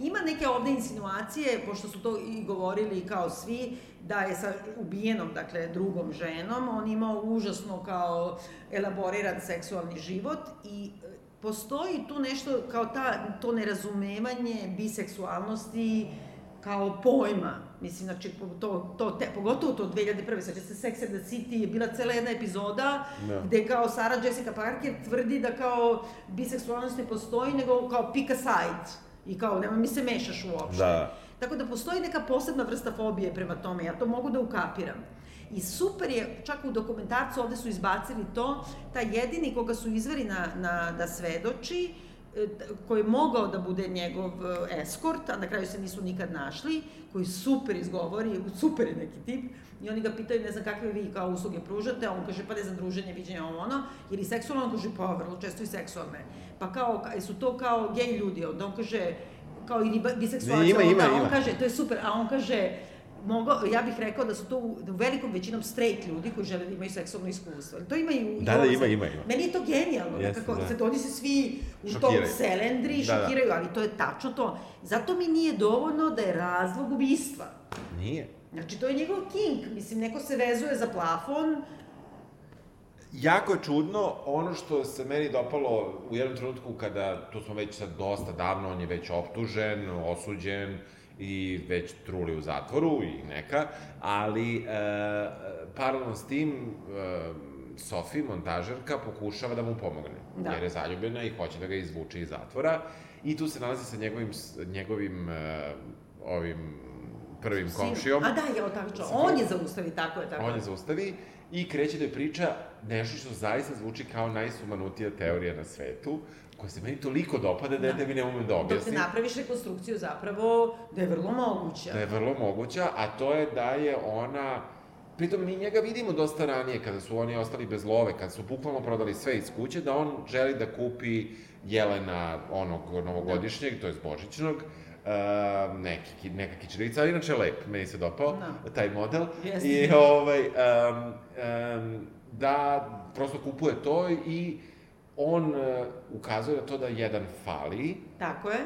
A: Ima neke ovde insinuacije, pošto su to i govorili kao svi, da je sa ubijenom, dakle, drugom ženom, on imao užasno kao elaboriran seksualni život i e, postoji tu nešto kao ta, to nerazumevanje biseksualnosti kao pojma. Mislim, znači, to, to, te, pogotovo to 2001. Sveća se Sex and the City je bila cela jedna epizoda no. Da. gde kao Sara Jessica Parker tvrdi da kao biseksualnost ne postoji, nego kao pick a side. I kao, nema mi se mešaš uopšte. Da. Tako da postoji neka posebna vrsta fobije prema tome, ja to mogu da ukapiram. I super je, čak u dokumentarcu ovde su izbacili to, ta jedini koga su izveri na, na, da svedoči, e, koji je mogao da bude njegov e, eskort, a na kraju se nisu nikad našli, koji super izgovori, super je neki tip, i oni ga pitaju, ne znam kakve vi kao usluge pružate, a on kaže, pa ne znam, druženje, viđenje, ovo ono, ili seksualno, on kaže, pa vrlo često i seksualne. Pa kao, su to kao gej ljudi, onda on kaže, kao i biseksualci, ima, ima, on ima. kaže, to je super, a on kaže, mogo, ja bih rekao da su to u, u velikom većinom straight ljudi koji žele da imaju seksualno iskustvo. To ima i u...
B: Da, da, ima, ima, ima.
A: Meni je to genijalno. Jeste, kako, da. Sad, oni se svi u šokiraju. tom selendri da, da. šokiraju, da. ali to je tačno to. Zato mi nije dovoljno da je razlog ubistva.
B: Nije.
A: Znači, to je njegov king. Mislim, neko se vezuje za plafon,
B: jako je čudno, ono što se meni dopalo u jednom trenutku kada, tu smo već sad dosta davno, on je već optužen, osuđen i već truli u zatvoru i neka, ali e, paralelno s tim e, Sofi, montažerka, pokušava da mu pomogne. Da. Jer je zaljubljena i hoće da ga izvuče iz zatvora. I tu se nalazi sa njegovim, njegovim e, ovim prvim komšijom.
A: A da, je tako On je zaustavi, tako je, tako
B: On je zaustavi i kreće da je priča nešto što zaista zvuči kao najsumanutija teorija na svetu, koja se meni toliko dopada da, da. ja tebi ne umem da objasnim.
A: Dok se napraviš rekonstrukciju zapravo da je vrlo moguća.
B: Da je vrlo moguća, a to je da je ona... Pritom mi njega vidimo dosta ranije, kada su oni ostali bez love, kada su bukvalno prodali sve iz kuće, da on želi da kupi Jelena onog novogodišnjeg, da. to je Božićnog, uh, neki, neka kičerica, ali inače lep, meni se dopao, no. taj model. Yes. I ovaj, um, um, da prosto kupuje to i on uh, ukazuje na to da jedan fali.
A: Tako je.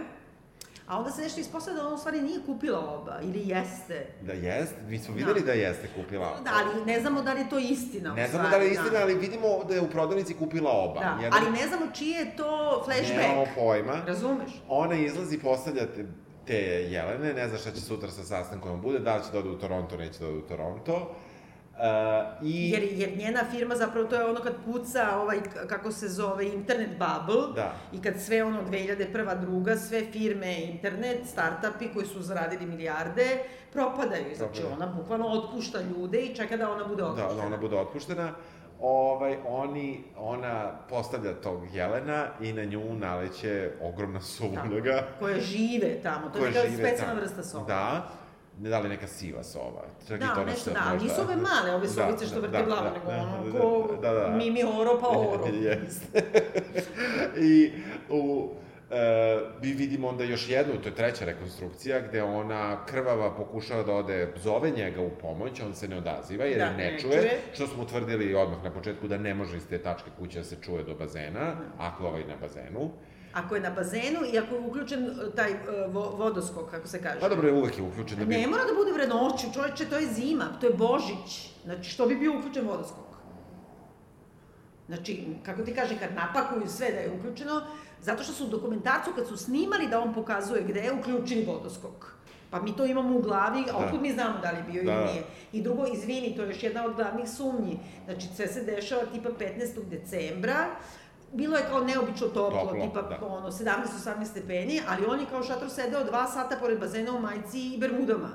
A: A onda se nešto ispostavlja da on u stvari nije kupila oba, ili jeste.
B: Da jeste, mi smo videli da, da jeste kupila oba.
A: Da, ali ne znamo da li je to istina.
B: Ne znamo da li je istina, da. ali vidimo da je u prodavnici kupila oba.
A: Da, Jedan... ali ne znamo čiji je to flashback. Nemamo
B: pojma.
A: Razumeš?
B: Ona izlazi, postavlja te, te Jelene, ne zna šta će sutra sa sastankom bude, da li će da ode u Toronto, neće da ode u Toronto.
A: Uh, i... jer, jer njena firma zapravo to je ono kad puca ovaj, kako se zove, internet bubble
B: da.
A: i kad sve ono 2001. druga, sve firme internet, startupi koji su zaradili milijarde, propadaju. Znači ona bukvalno otpušta ljude i čeka da ona bude otpuštena.
B: Da, da ona bude otpuštena. Ovaj, oni, ona postavlja tog Jelena i na nju naleće ogromna suluga.
A: Koja žive tamo, to je neka specijalna vrsta sova.
B: Da, ne da li neka siva sova.
A: Čak da, i to nešto, da, možda... nisu ove male, ove da, sovice što da, vrte da, glavu, da, nego da, ono ko da, da, da. Mimi Oro pa Oro.
B: Jeste. I u, e, mi vidimo onda još jednu, to je treća rekonstrukcija, gde ona krvava pokušava da ode, zove njega u pomoć, on se ne odaziva jer da, ne, ne čuje, čuje, što smo utvrdili odmah na početku da ne može iz te tačke kuće da se čuje do bazena, da. ako je ovaj na bazenu.
A: Ako je na bazenu i ako je uključen e, taj uh, vodoskok, kako se kaže.
B: Pa dobro, je uvek je uključen.
A: Da bi... Ne mora da bude vre noću, čoveče, to je zima, to je Božić. Znači, što bi bio uključen vodoskok? Znači, kako ti kaže, kad napakuju sve da je uključeno, zato što su u dokumentarcu, kad su snimali da on pokazuje gde je, uključili vodoskok. Pa mi to imamo u glavi, a da. otkud mi znamo da li bio da. ili nije. I drugo, izvini, to je još jedna od glavnih sumnji. Znači, sve se dešava tipa 15. decembra, bilo je kao neobično toplo, toplo tipa da. ono, 17-18 stepeni, ali on je kao šator sedeo dva sata pored bazena u majici i bermudama.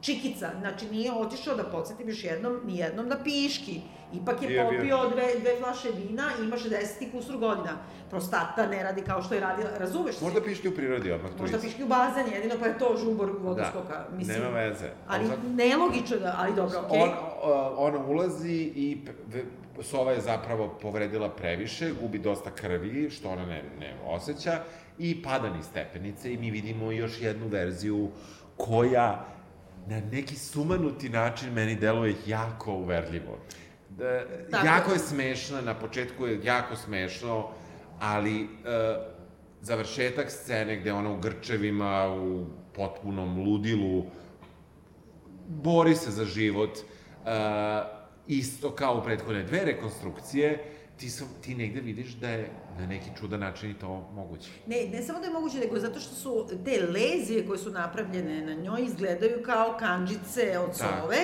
A: Čikica, znači nije otišao da podsjetim još jednom, ni jednom da piški. Ipak je bio, popio bio. dve, dve flaše vina i ima 60 kusur godina. Prostata ne radi kao što je radila, razumeš
B: Možda piški u prirodi odmah
A: Možda piški u bazen, jedino pa je to žubor vodoskoka.
B: Da, mislim. nema veze.
A: Ali sad... nelogično da, ali dobro, okej.
B: Okay. On, ona ulazi i sova je zapravo povredila previše, gubi dosta krvi, što ona ne, ne osjeća, i pada ni stepenice i mi vidimo još jednu verziju koja na neki sumanuti način meni deluje jako uverljivo. Da, Tako. jako je smešna, na početku je jako smešno, ali uh, završetak scene gde ona u grčevima, u potpunom ludilu, bori se za život, uh, isto kao u prethodne dve rekonstrukcije, ti, su, ti negde vidiš da je na neki čudan način i to moguće.
A: Ne, ne samo da je moguće, nego zato što su te lezije koje su napravljene na njoj izgledaju kao kanđice od sove.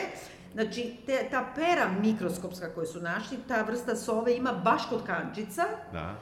A: Znači, te, ta pera mikroskopska koju su našli, ta vrsta sove ima baš kod kanđica.
B: Da.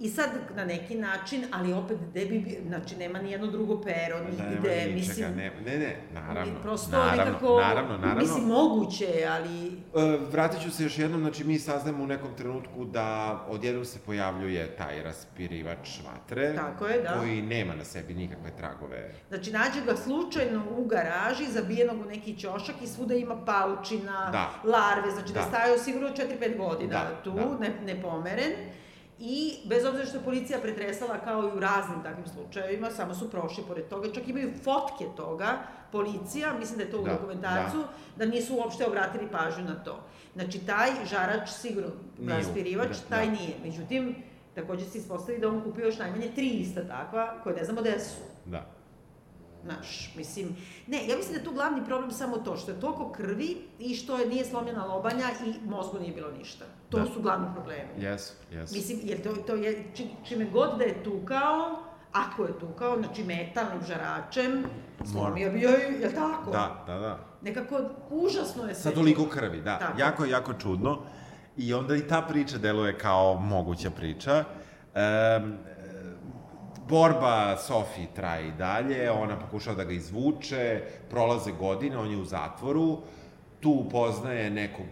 A: I sad, na neki način, ali opet, gde bi, znači, nema ni jedno drugo pero,
B: Da,
A: nigde,
B: nema ničega,
A: mislim...
B: ne, ne, ne, naravno.
A: Prosto
B: naravno,
A: nekako,
B: naravno, naravno.
A: mislim, moguće ali...
B: E, vratit ću se još jednom, znači mi saznamo u nekom trenutku da odjednom se pojavljuje taj raspirivač vatre.
A: Tako je, da.
B: Koji nema na sebi nikakve tragove.
A: Znači, nađe ga slučajno u garaži, zabijenog u neki ćošak i svuda ima paučina,
B: Da.
A: larve, znači da,
B: Da.
A: je stajao sigurno 4-5 godina
B: Da,
A: tu,
B: da.
A: ne, nepomeren. I bez obzira što je policija pretresala kao i u raznim takvim slučajevima, samo su prošli pored toga, čak imaju fotke toga, policija, mislim da je to u
B: Da,
A: dokumentarcu, da. nisu uopšte obratili pažnju na to. Znači, taj žarač, sigurno,
B: Nije
A: raspirivač,
B: da,
A: taj
B: da.
A: nije. Međutim, takođe se ispostavi da on kupio još najmanje tri ista takva, koje ne znamo gde su.
B: Da.
A: Znaš, mislim, ne, ja mislim da je tu glavni problem samo to što je toliko krvi i što je nije slomljena lobanja i mozgu nije bilo ništa. To
B: Da.
A: su glavni problemi.
B: Jesu, jesu.
A: Mislim, jer to, to je, či, čime god da je tukao, ako je tukao, znači metalnim žaračem, slomio bi joj, je tako?
B: Da, da, da.
A: Nekako užasno je sve.
B: Sa toliko krvi, da.
A: Tako.
B: Jako, jako čudno. I onda i ta priča deluje kao moguća priča. Um, borba Sofi traje i dalje, ona pokušava da ga izvuče, prolaze godine, on je u zatvoru, tu upoznaje nekog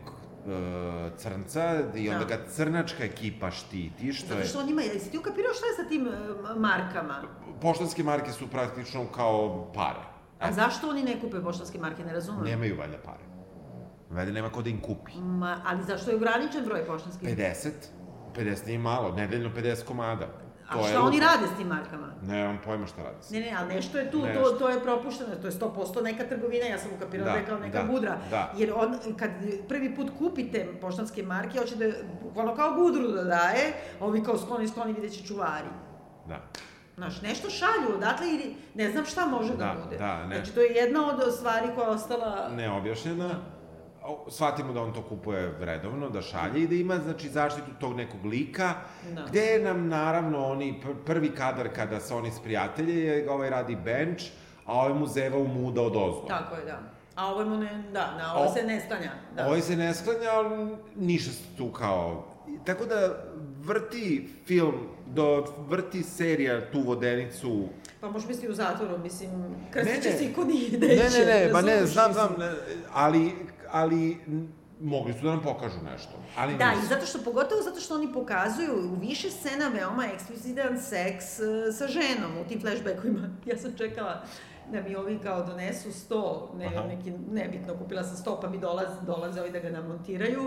B: crnca i onda
A: Da.
B: ga crnačka ekipa štiti, što
A: Zato
B: je...
A: što on ima, jesi ti ukapirao šta je sa tim e, markama?
B: Poštanske marke su praktično kao pare.
A: A zašto oni ne kupe poštanske marke, ne razumem?
B: Nemaju valjda pare. Valjda nema ko da im kupi.
A: Ma, ali zašto je ograničen broj poštanskih?
B: 50? 50 nije malo, nedeljno 50 komada.
A: A šta oni rade s tim markama?
B: Nemam pojma šta radi.
A: Ne, ne, ali nešto je tu, to,
B: Nešto.
A: to je propušteno, to je 100% neka trgovina, ja sam ukapirala da,
B: Da,
A: je kao neka
B: da,
A: gudra.
B: da.
A: Jer on, kad prvi put kupite poštanske marke, hoće da, bukvalno kao gudru da daje, a ovi kao skloni, skloni, vidjet će čuvari.
B: Da.
A: Znaš, nešto šalju odatle ili ne znam šta može da,
B: Da,
A: bude.
B: da, ne.
A: Znači, to je jedna od stvari koja je ostala...
B: Neobjašnjena. Shvatimo da on to kupuje redovno, da šalje i da ima, znači, zaštitu tog nekog lika,
A: Da.
B: gde nam, naravno, oni, pr- prvi kadar kada se oni sprijatelje, je ovaj radi bench, a ovaj mu zeva u muda od ozdo.
A: Tako je, da. A ovo mu ne, da, na ovo
B: O-
A: se ne sklanja. Da.
B: Ovaj se ne sklanja, ali ništa se tu kao... Tako da vrti film, do, vrti serija tu vodenicu
A: Pa možeš misliti u zatvoru, mislim, krstit
B: Ne,
A: će
B: ne.
A: se i ko nije
B: Ne,
A: neće.
B: ne, ne, ma ne, znam, znam, ne, ali, ali mogli su da nam pokažu nešto, ali
A: Da,
B: nisu.
A: i zato što, pogotovo zato što oni pokazuju u više scena veoma eksplicitan seks e, sa ženom u tim flashbackovima. Ja sam čekala da mi ovi kao donesu sto, ne,
B: Aha.
A: neki, nebitno, kupila sam sto, pa mi dolaz, dolaze ovi da ga namontiraju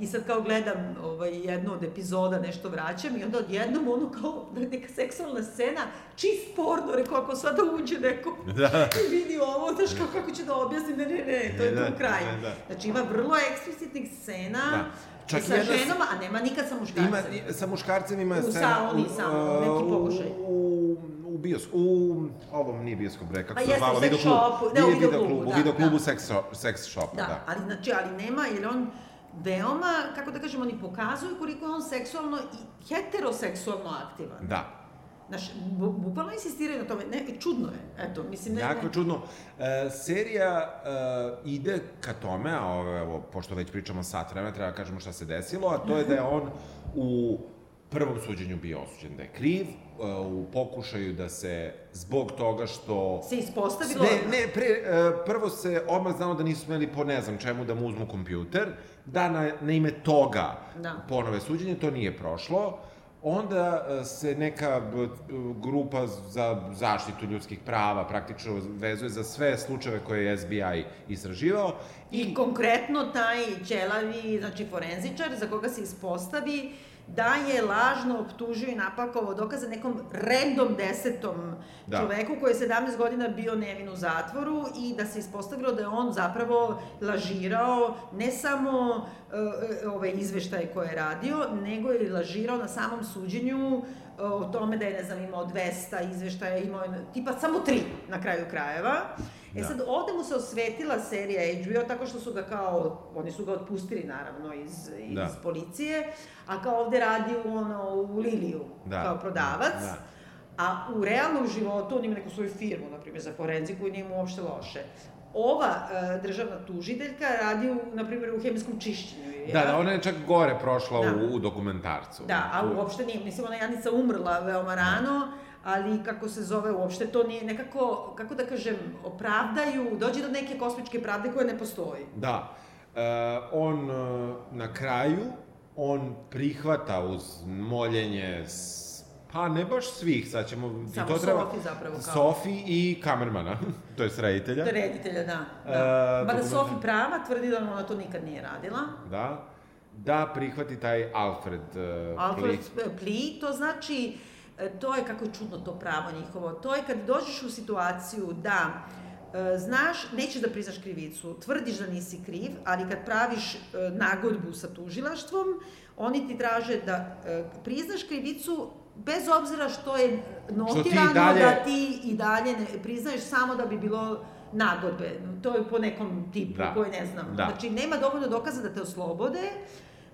A: i sad kao gledam ovaj, jednu od epizoda, nešto vraćam i onda odjednom ono kao neka seksualna scena, čist porno, rekao, ako sad da uđe neko
B: Da.
A: i vidi ovo, znaš kao, kako će da objasnim, ne, ne, ne, to je
B: Ne,
A: tu
B: da,
A: kraj.
B: ne, da.
A: Znači ima vrlo eksplicitnih scena,
B: Da. Čak
A: sa
B: jedna
A: ženom, a nema nikad sa muškarcem.
B: Ima, sa muškarcem ima
A: U
B: scena...
A: sauni samo, neki pokušaj.
B: U, u, bios, u ovom nije bioskop bre, kako
A: Pa
B: se zvalo, video klub.
A: ne, u video klubu, da,
B: video klubu
A: da.
B: sex, shop- sex shopa,
A: Da,
B: da.
A: ali, znači, ali nema, jer on veoma, kako da kažem, oni pokazuju koliko je on seksualno i heteroseksualno aktivan.
B: Da.
A: Znaš, bu, bukvalno insistiraju na tome, ne, čudno je, eto, mislim, ne,
B: Jako
A: ne,
B: čudno. E, serija e, ide ka tome, a ovo, evo, pošto već pričamo sat vremena, treba da kažemo šta se desilo, a to je da je on u prvom suđenju bio osuđen da je kriv, e, u pokušaju da se zbog toga što...
A: se ispostavilo...
B: Ne, ne, pre, e, prvo se odmah znalo da nisu smeli po ne znam čemu da mu uzmu kompjuter, da na, na ime toga
A: Da.
B: ponove suđenje, to nije prošlo. Onda e, se neka grupa za zaštitu ljudskih prava praktično vezuje za sve slučajeve koje je SBI istraživao
A: I konkretno taj ćelavi, znači forenzičar, za koga se ispostavi da je lažno optužio i napakovao dokaze nekom random desetom da. čoveku koji je 17 godina bio nevin u zatvoru i da se ispostavilo da je on zapravo lažirao ne samo uh, ove izveštaje koje je radio, nego je lažirao na samom suđenju uh, o tome da je, ne znam, imao 200 izveštaja, imao tipa samo tri na kraju krajeva. E da. sad, ovde mu se osvetila serija HBO tako što su ga kao, oni su ga otpustili naravno iz, iz da. policije, a kao ovde radi u, ono, u Liliju, da. kao prodavac. Da. A u realnom životu on ima neku svoju firmu, na primjer, za forenziku i nije mu uopšte loše. Ova uh, državna tužiteljka radi, u, na primjer, u hemijskom čišćenju.
B: Ja? Da, da, ona je čak gore prošla da. u, u dokumentarcu.
A: Da, a uopšte nije, mislim, ona Janica umrla veoma rano, da ali kako se zove, uopšte to nije nekako, kako da kažem, opravdaju, dođe do neke kosmičke pravde koja ne postoji.
B: Da. E, on e, na kraju, on prihvata uz moljenje s Pa ne baš svih, sad ćemo...
A: Samo to treba, Sofi zapravo
B: kao. Sofi i kamermana, to je reditelja.
A: Reditelja, da. da. E, Mada Sofi prava tvrdi da ona to nikad nije radila.
B: Da. Da prihvati taj Alfred uh,
A: Alfred Pli. Pli, to znači to je kako je čudno to pravo njihovo, to je kad dođeš u situaciju da e, znaš, nećeš da priznaš krivicu, tvrdiš da nisi kriv, ali kad praviš e, nagodbu sa tužilaštvom, oni ti traže da priznaš krivicu bez obzira što je notirano što ti dalje... da ti i dalje ne priznaješ samo da bi bilo nagodbe. To je po nekom tipu da. koji ne znam. Da. Znači, nema dovoljno dokaza da te oslobode,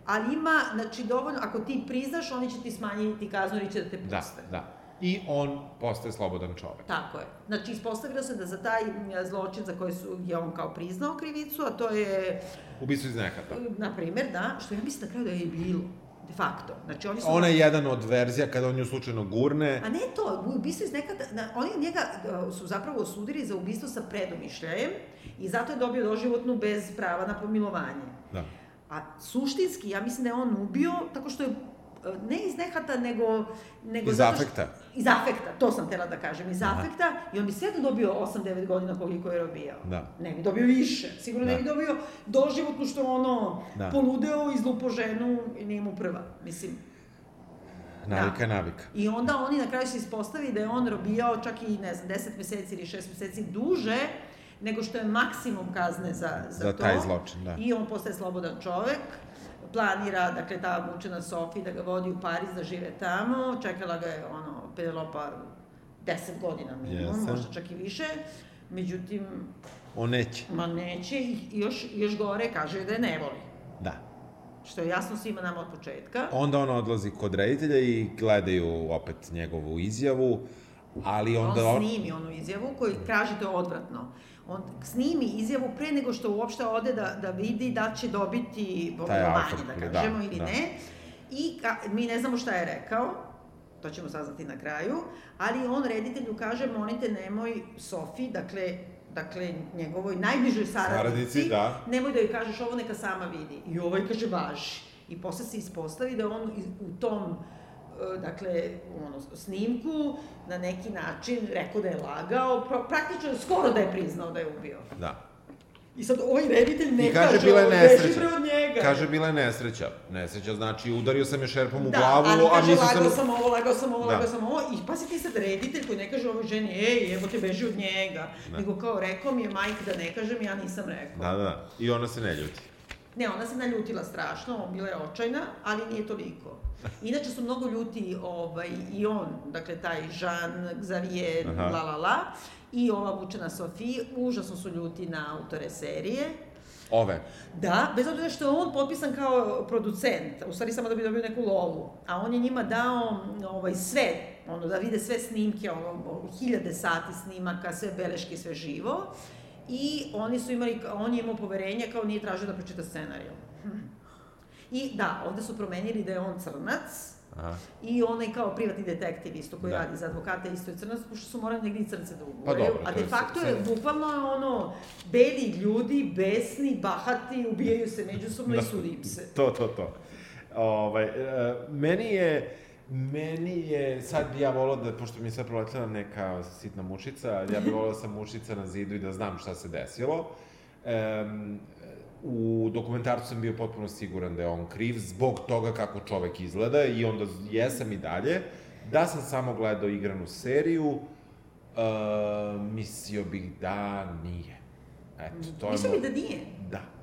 A: ali ima, znači, dovoljno, ako ti priznaš, oni će ti smanjiti kaznu ili će da te da, puste.
B: Da, da. I on postaje slobodan čovek.
A: Tako je. Znači, ispostavilo se da za taj zločin za koji su, je on kao priznao krivicu, a to je...
B: Ubistvo iz nehata.
A: Na primer, da, što ja mislim na kraju da je bilo de facto. Znači, oni su...
B: Ona je jedan od verzija kada on nju slučajno gurne.
A: A ne to, ubistvo iz nekada, na, oni njega e, su zapravo osudili za ubistvo sa predomišljajem i zato je dobio doživotnu bez prava na pomilovanje. Da. A suštinski, ja mislim da je on ubio tako što je e, ne iz nehata, nego... nego
B: iz afekta.
A: Što, iz afekta, to sam tela da kažem, iz Aha. afekta, i on bi svejedno dobio 8-9 godina koliko je robijao. Da. Ne bi dobio više, sigurno da. ne bi dobio doživotno što ono, da. poludeo, izlupo ženu i nije mu prva, mislim.
B: Navika, da. navika.
A: I onda oni na kraju se ispostavi da je on robijao čak i, ne znam, 10 meseci ili 6 meseci duže, nego što je maksimum kazne za, za,
B: za
A: to.
B: taj zločin, da.
A: I on postaje slobodan čovek, planira, dakle, ta mučena Sofi da ga vodi u Pariz da žive tamo, čekala ga je, ono, Penelopa 10 godina minimum, yes. možda čak i više, međutim...
B: On neće.
A: Ma neće, i još, još gore kaže da je ne voli.
B: Da.
A: Što je jasno svima nama od početka.
B: Onda on odlazi kod reditelja i gledaju opet njegovu izjavu, ali onda...
A: On snimi onu izjavu koju traži to odvratno on snimi izjavu pre nego što uopšte ode da, da vidi da će dobiti pomilovanje, da, kažemo, da, ili da. ne. I ka, mi ne znamo šta je rekao, to ćemo saznati na kraju, ali on reditelju kaže, monite, nemoj Sofi, dakle, dakle, njegovoj najbližoj saradnici, da. nemoj da joj kažeš ovo, neka sama vidi. I ovaj kaže, važi. I posle se ispostavi da on u tom dakle, ono, snimku, na neki način rekao da je lagao, praktično skoro da je priznao da je ubio.
B: Da.
A: I sad ovaj reditelj ne I
B: kaže,
A: kaže
B: bila je nesreća.
A: od njega.
B: Kaže, bila je nesreća. Nesreća znači, udario sam je šerpom u da, glavu, ali
A: a kaže, lagao sam ovo, lagao sam ovo, da. lagao sam ovo. I pa si ti sad reditelj koji ne kaže ovoj ženi, ej, evo te beži od njega. Da. Nego kao, rekao mi je majka da ne kažem, ja nisam rekao.
B: Da, da, I ona se ne ljuti.
A: Ne, ona se naljutila strašno, bila je očajna, ali nije toliko. Inače su mnogo ljuti ovaj, i on, dakle taj Jean, Xavier, Aha. la la la, i ova vučena Sofie, užasno su ljuti na autore serije.
B: Ove?
A: Da, bez obzira što je on potpisan kao producent, u stvari samo da bi dobio neku lovu, a on je njima dao ovaj, sve, ono, da vide sve snimke, ono, hiljade sati snimaka, sve beleške, sve živo, i oni su imali, on je imao poverenje kao nije tražio da pročita scenariju. I da, ovde su promenili da je on crnac, Aha. I onaj kao privatni detektiv isto koji da. radi za advokata isto je crnac, pošto su morali negdje crnce da uguraju. Pa dobro, a de facto je, je bukvalno ono, beli ljudi, besni, bahati, ubijaju se međusobno da. i sudi se.
B: To, to, to. Ovaj, uh, meni je, meni je, sad bi ja volao da, pošto mi je sad proletila neka sitna mušica, ja bih volao da sam mušica na zidu i da znam šta se desilo. Um, u dokumentarcu sam bio potpuno siguran da je on kriv zbog toga kako čovek izgleda i onda jesam i dalje. Da sam samo gledao igranu seriju, uh, mislio bih da nije. Eto, to
A: Mislio
B: je...
A: bi da nije?
B: Da.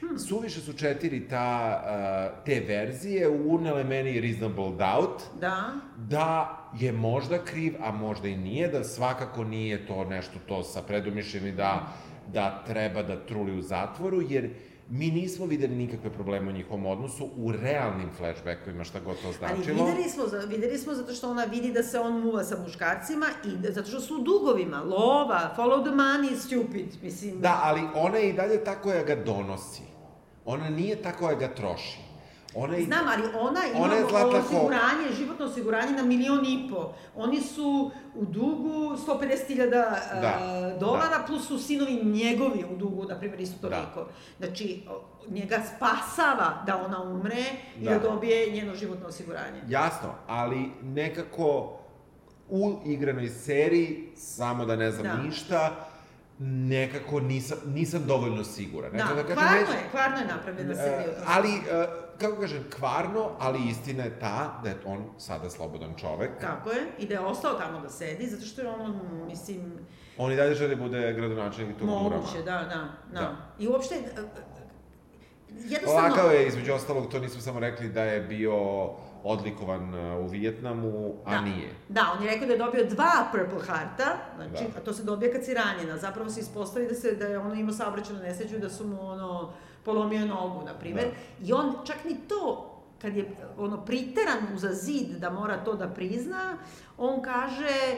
B: Hmm. Suviše su četiri ta, uh, te verzije, unele meni reasonable doubt.
A: Da.
B: Da je možda kriv, a možda i nije, da svakako nije to nešto to sa predumišljeni da, da treba da truli u zatvoru, jer mi nismo videli nikakve probleme u njihovom odnosu u realnim flashbackovima, šta god to značilo.
A: Ali videli smo, videli smo zato što ona vidi da se on muva sa muškarcima i da, zato što su u dugovima, lova, follow the money, stupid, mislim.
B: Da, ali ona je i dalje ta koja ga donosi. Ona nije ta koja ga troši.
A: Ona i, Znam, ali ona ima ona je osiguranje, ko... životno osiguranje na milion i po. Oni su u dugu 150.000 da, dolara, da. plus su sinovi njegovi u dugu, na primjer, isto toliko. Da. Znači, njega spasava da ona umre da. i da dobije njeno životno osiguranje.
B: Jasno, ali nekako u igranoj seriji, samo da ne znam da. ništa, nekako nisam, nisam dovoljno siguran.
A: Da, da kvarno već, je, kvarno je napravljena serija.
B: Ali, uh, kako kažem, kvarno, ali istina je ta da je on sada slobodan čovek.
A: Tako je, i da je ostao tamo da sedi, zato što je on, mislim...
B: On i dalje želi da bude gradonačelnik tog Murama.
A: Moguće, da, da, da, da. I uopšte, e, e,
B: jednostavno... Lagao je, između ostalog, to nismo samo rekli da je bio odlikovan u Vijetnamu, a
A: da.
B: nije.
A: Da, on je rekao da je dobio dva Purple Hearta, znači, da. a to se dobija kad si ranjena. Zapravo se ispostavi da, se, da je ono imao saobraćenu nesreću i da su mu ono, polomio nogu, na primer. Da. I on čak ni to, kad je ono priteran uza zid da mora to da prizna, on kaže,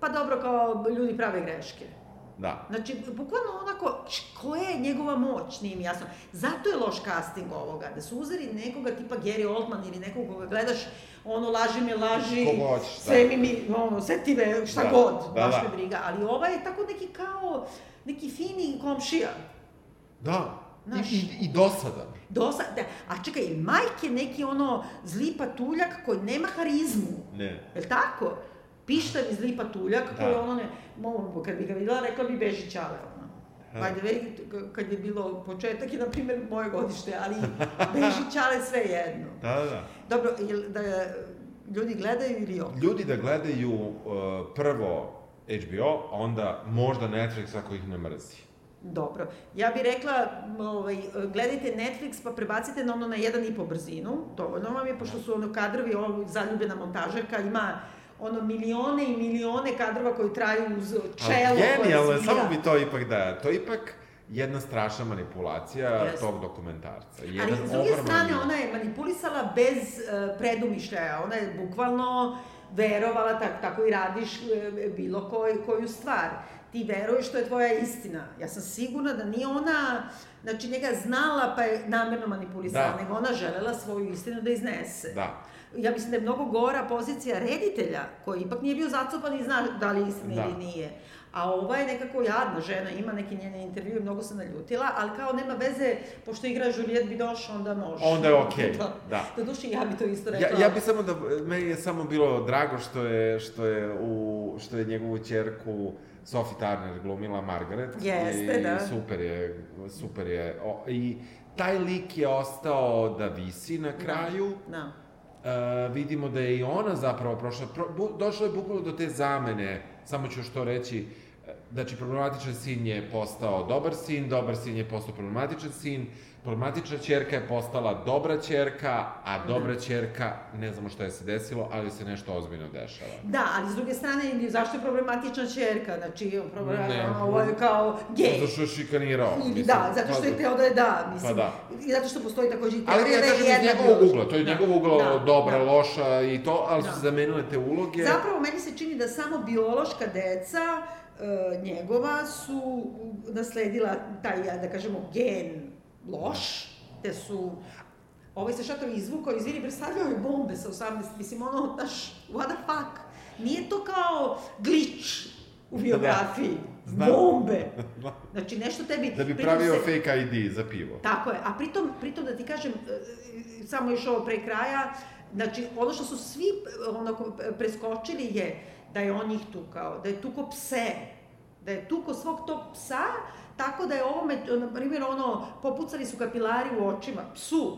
A: pa dobro, kao ljudi prave greške.
B: Da.
A: Znači, bukvalno onako, koja je njegova moć, nije mi jasno. Zato je loš casting ovoga, da su uzeli nekoga tipa Gary Oldman ili nekog koga gledaš, ono, laži me, laži,
B: Kogoć,
A: sve da. mi, mi, ono, sve ti me, šta da. god, da, baš da. me briga. Ali ova je tako neki kao, neki fini komšija.
B: Da, Znaš, I, i, i dosadan.
A: Da. A čekaj, Mike je neki ono zli patuljak koji nema harizmu.
B: Ne.
A: Je li tako? Pištav i zli patuljak da. koji ono ne... Mo, kad bi ga videla, rekla bi beži čale, ono. By the way, kad je bilo početak je, na primjer, moje godište, ali beži čale sve jedno.
B: Da, da.
A: Dobro, jel, da ljudi gledaju ili ovo?
B: Ljudi da gledaju uh, prvo HBO, onda možda Netflix ako ih ne mrzi.
A: Dobro. Ja bih rekla, ovaj, gledajte Netflix pa prebacite na ono na jedan i po brzinu, dovoljno vam je, pošto su ono kadrovi, ovo zaljubljena montažerka, ima ono milione i milione kadrova koji traju uz čelo.
B: Genijalno, samo bi to ipak da, to ipak jedna strašna manipulacija yes. tog dokumentarca.
A: Jedan Ali, s druge strane, ona je manipulisala bez uh, predumišljaja. Ona je bukvalno verovala, tak, tako i radiš uh, bilo koj, koju stvar. Ti veruješ što je tvoja istina. Ja sam sigurna da nije ona, znači njega znala pa je namerno manipulisala, da. nego ona želela svoju istinu da iznese.
B: Da
A: ja mislim da je mnogo gora pozicija reditelja, koji ipak nije bio zacopan i zna da li istina da. ili nije. A ova je nekako jadna žena, ima neke njene intervjue, mnogo se naljutila, ali kao nema veze, pošto igra Juliette Binoche, onda može.
B: Onda je okej, okay. da. da.
A: Do duše, ja bi to isto rekla.
B: Ja, ja bi samo da, meni je samo bilo drago što je, što je, u, što je njegovu čerku Sophie Turner glumila Margaret.
A: Jeste,
B: i,
A: da.
B: Super je, super je. O, I taj lik je ostao da visi na da, kraju.
A: Da. da
B: uh, vidimo da je i ona zapravo prošla, pro, bu, je bukvalno do te zamene, samo ću što reći, znači problematičan sin je postao dobar sin, dobar sin je postao problematičan sin, problematična čerka je postala dobra čerka, a dobra čerka, ne znamo šta je se desilo, ali se nešto ozbiljno dešava.
A: Da, ali s druge strane, zašto je problematična čerka? Znači, problem, ne, ovo je kao gej.
B: Zato što je šikanirao.
A: Mislim, da, zato što je pa teo da je da, mislim. Pa da. I zato što postoji takođe i
B: teorija da je jedna Ali ja kažem iz njegovog ugla, to je da, njegov ugla da, dobra, da. loša i to, ali da. su zamenile te uloge.
A: Zapravo, meni se čini da samo biološka deca njegova su nasledila taj, da kažemo, gen loš, te su ovaj se šator izvukao, izvini, predstavljao je bombe sa 18, mislim, ono, znaš, what the fuck? Nije to kao glitch u da, biografiji. Da. Bombe. Znači, nešto tebi...
B: Da bi pravio se... fake ID za pivo.
A: Tako je. A pritom, pritom da ti kažem, e, e, samo još ovo pre kraja, znači, ono što su svi onako preskočili je da je on njih tukao, da je tuko pse, da je tuko svog tog psa, Tako da je ovo, na primjer, ono, popucani su kapilari u očima, psu,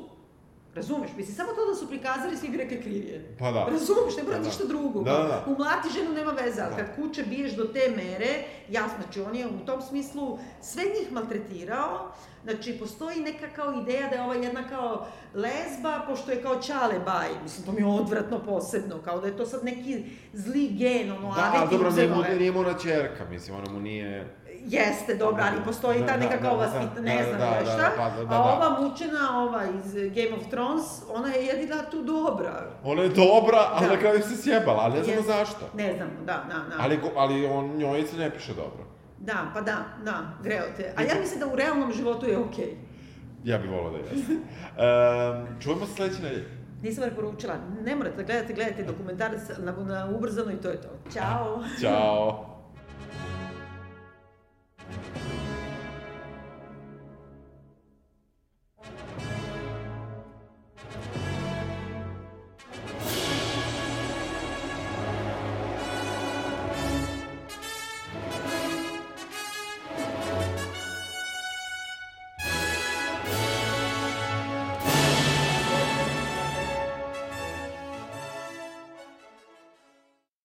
A: Razumeš? Mislim, samo to da su prikazali, svi bi rekli kriv je.
B: Pa da.
A: Razumeš, ne mora da, ništa drugo.
B: Da, da, da.
A: Umlati ženu nema veze, ali da. kad kuće biješ do te mere, jasno, znači on je u tom smislu sve njih maltretirao, Znači, postoji neka kao ideja da je ova jedna kao lezba, pošto je kao čale baj. Mislim, to mi je odvratno posebno, kao da je to sad neki zli gen, ono,
B: da, ali dobro, nije nije mu na čerka, mislim, ona mu nije...
A: Jeste, dobro, ali postoji da, ta neka kao da, da, ne da, znam da, šta, da, pa, da, da, a ova mučena, ova iz Game of Thrones, ona je jedina tu dobra.
B: Ona je dobra, ali da. na kraju se sjebala, ali ne znamo zašto.
A: Ne znamo, da, da, da.
B: Ali, ali on, njoj se ne piše dobro.
A: Da, pa da, da, greo te. A ja mislim da u realnom životu je okej. Okay.
B: Ja bih volao da jeste. Um, čujemo se sledeće nedelje.
A: Nisam preporučila. Ne morate da gledate, gledajte dokumentarac na, na ubrzano i to je to. Ćao!
B: Ćao! あ!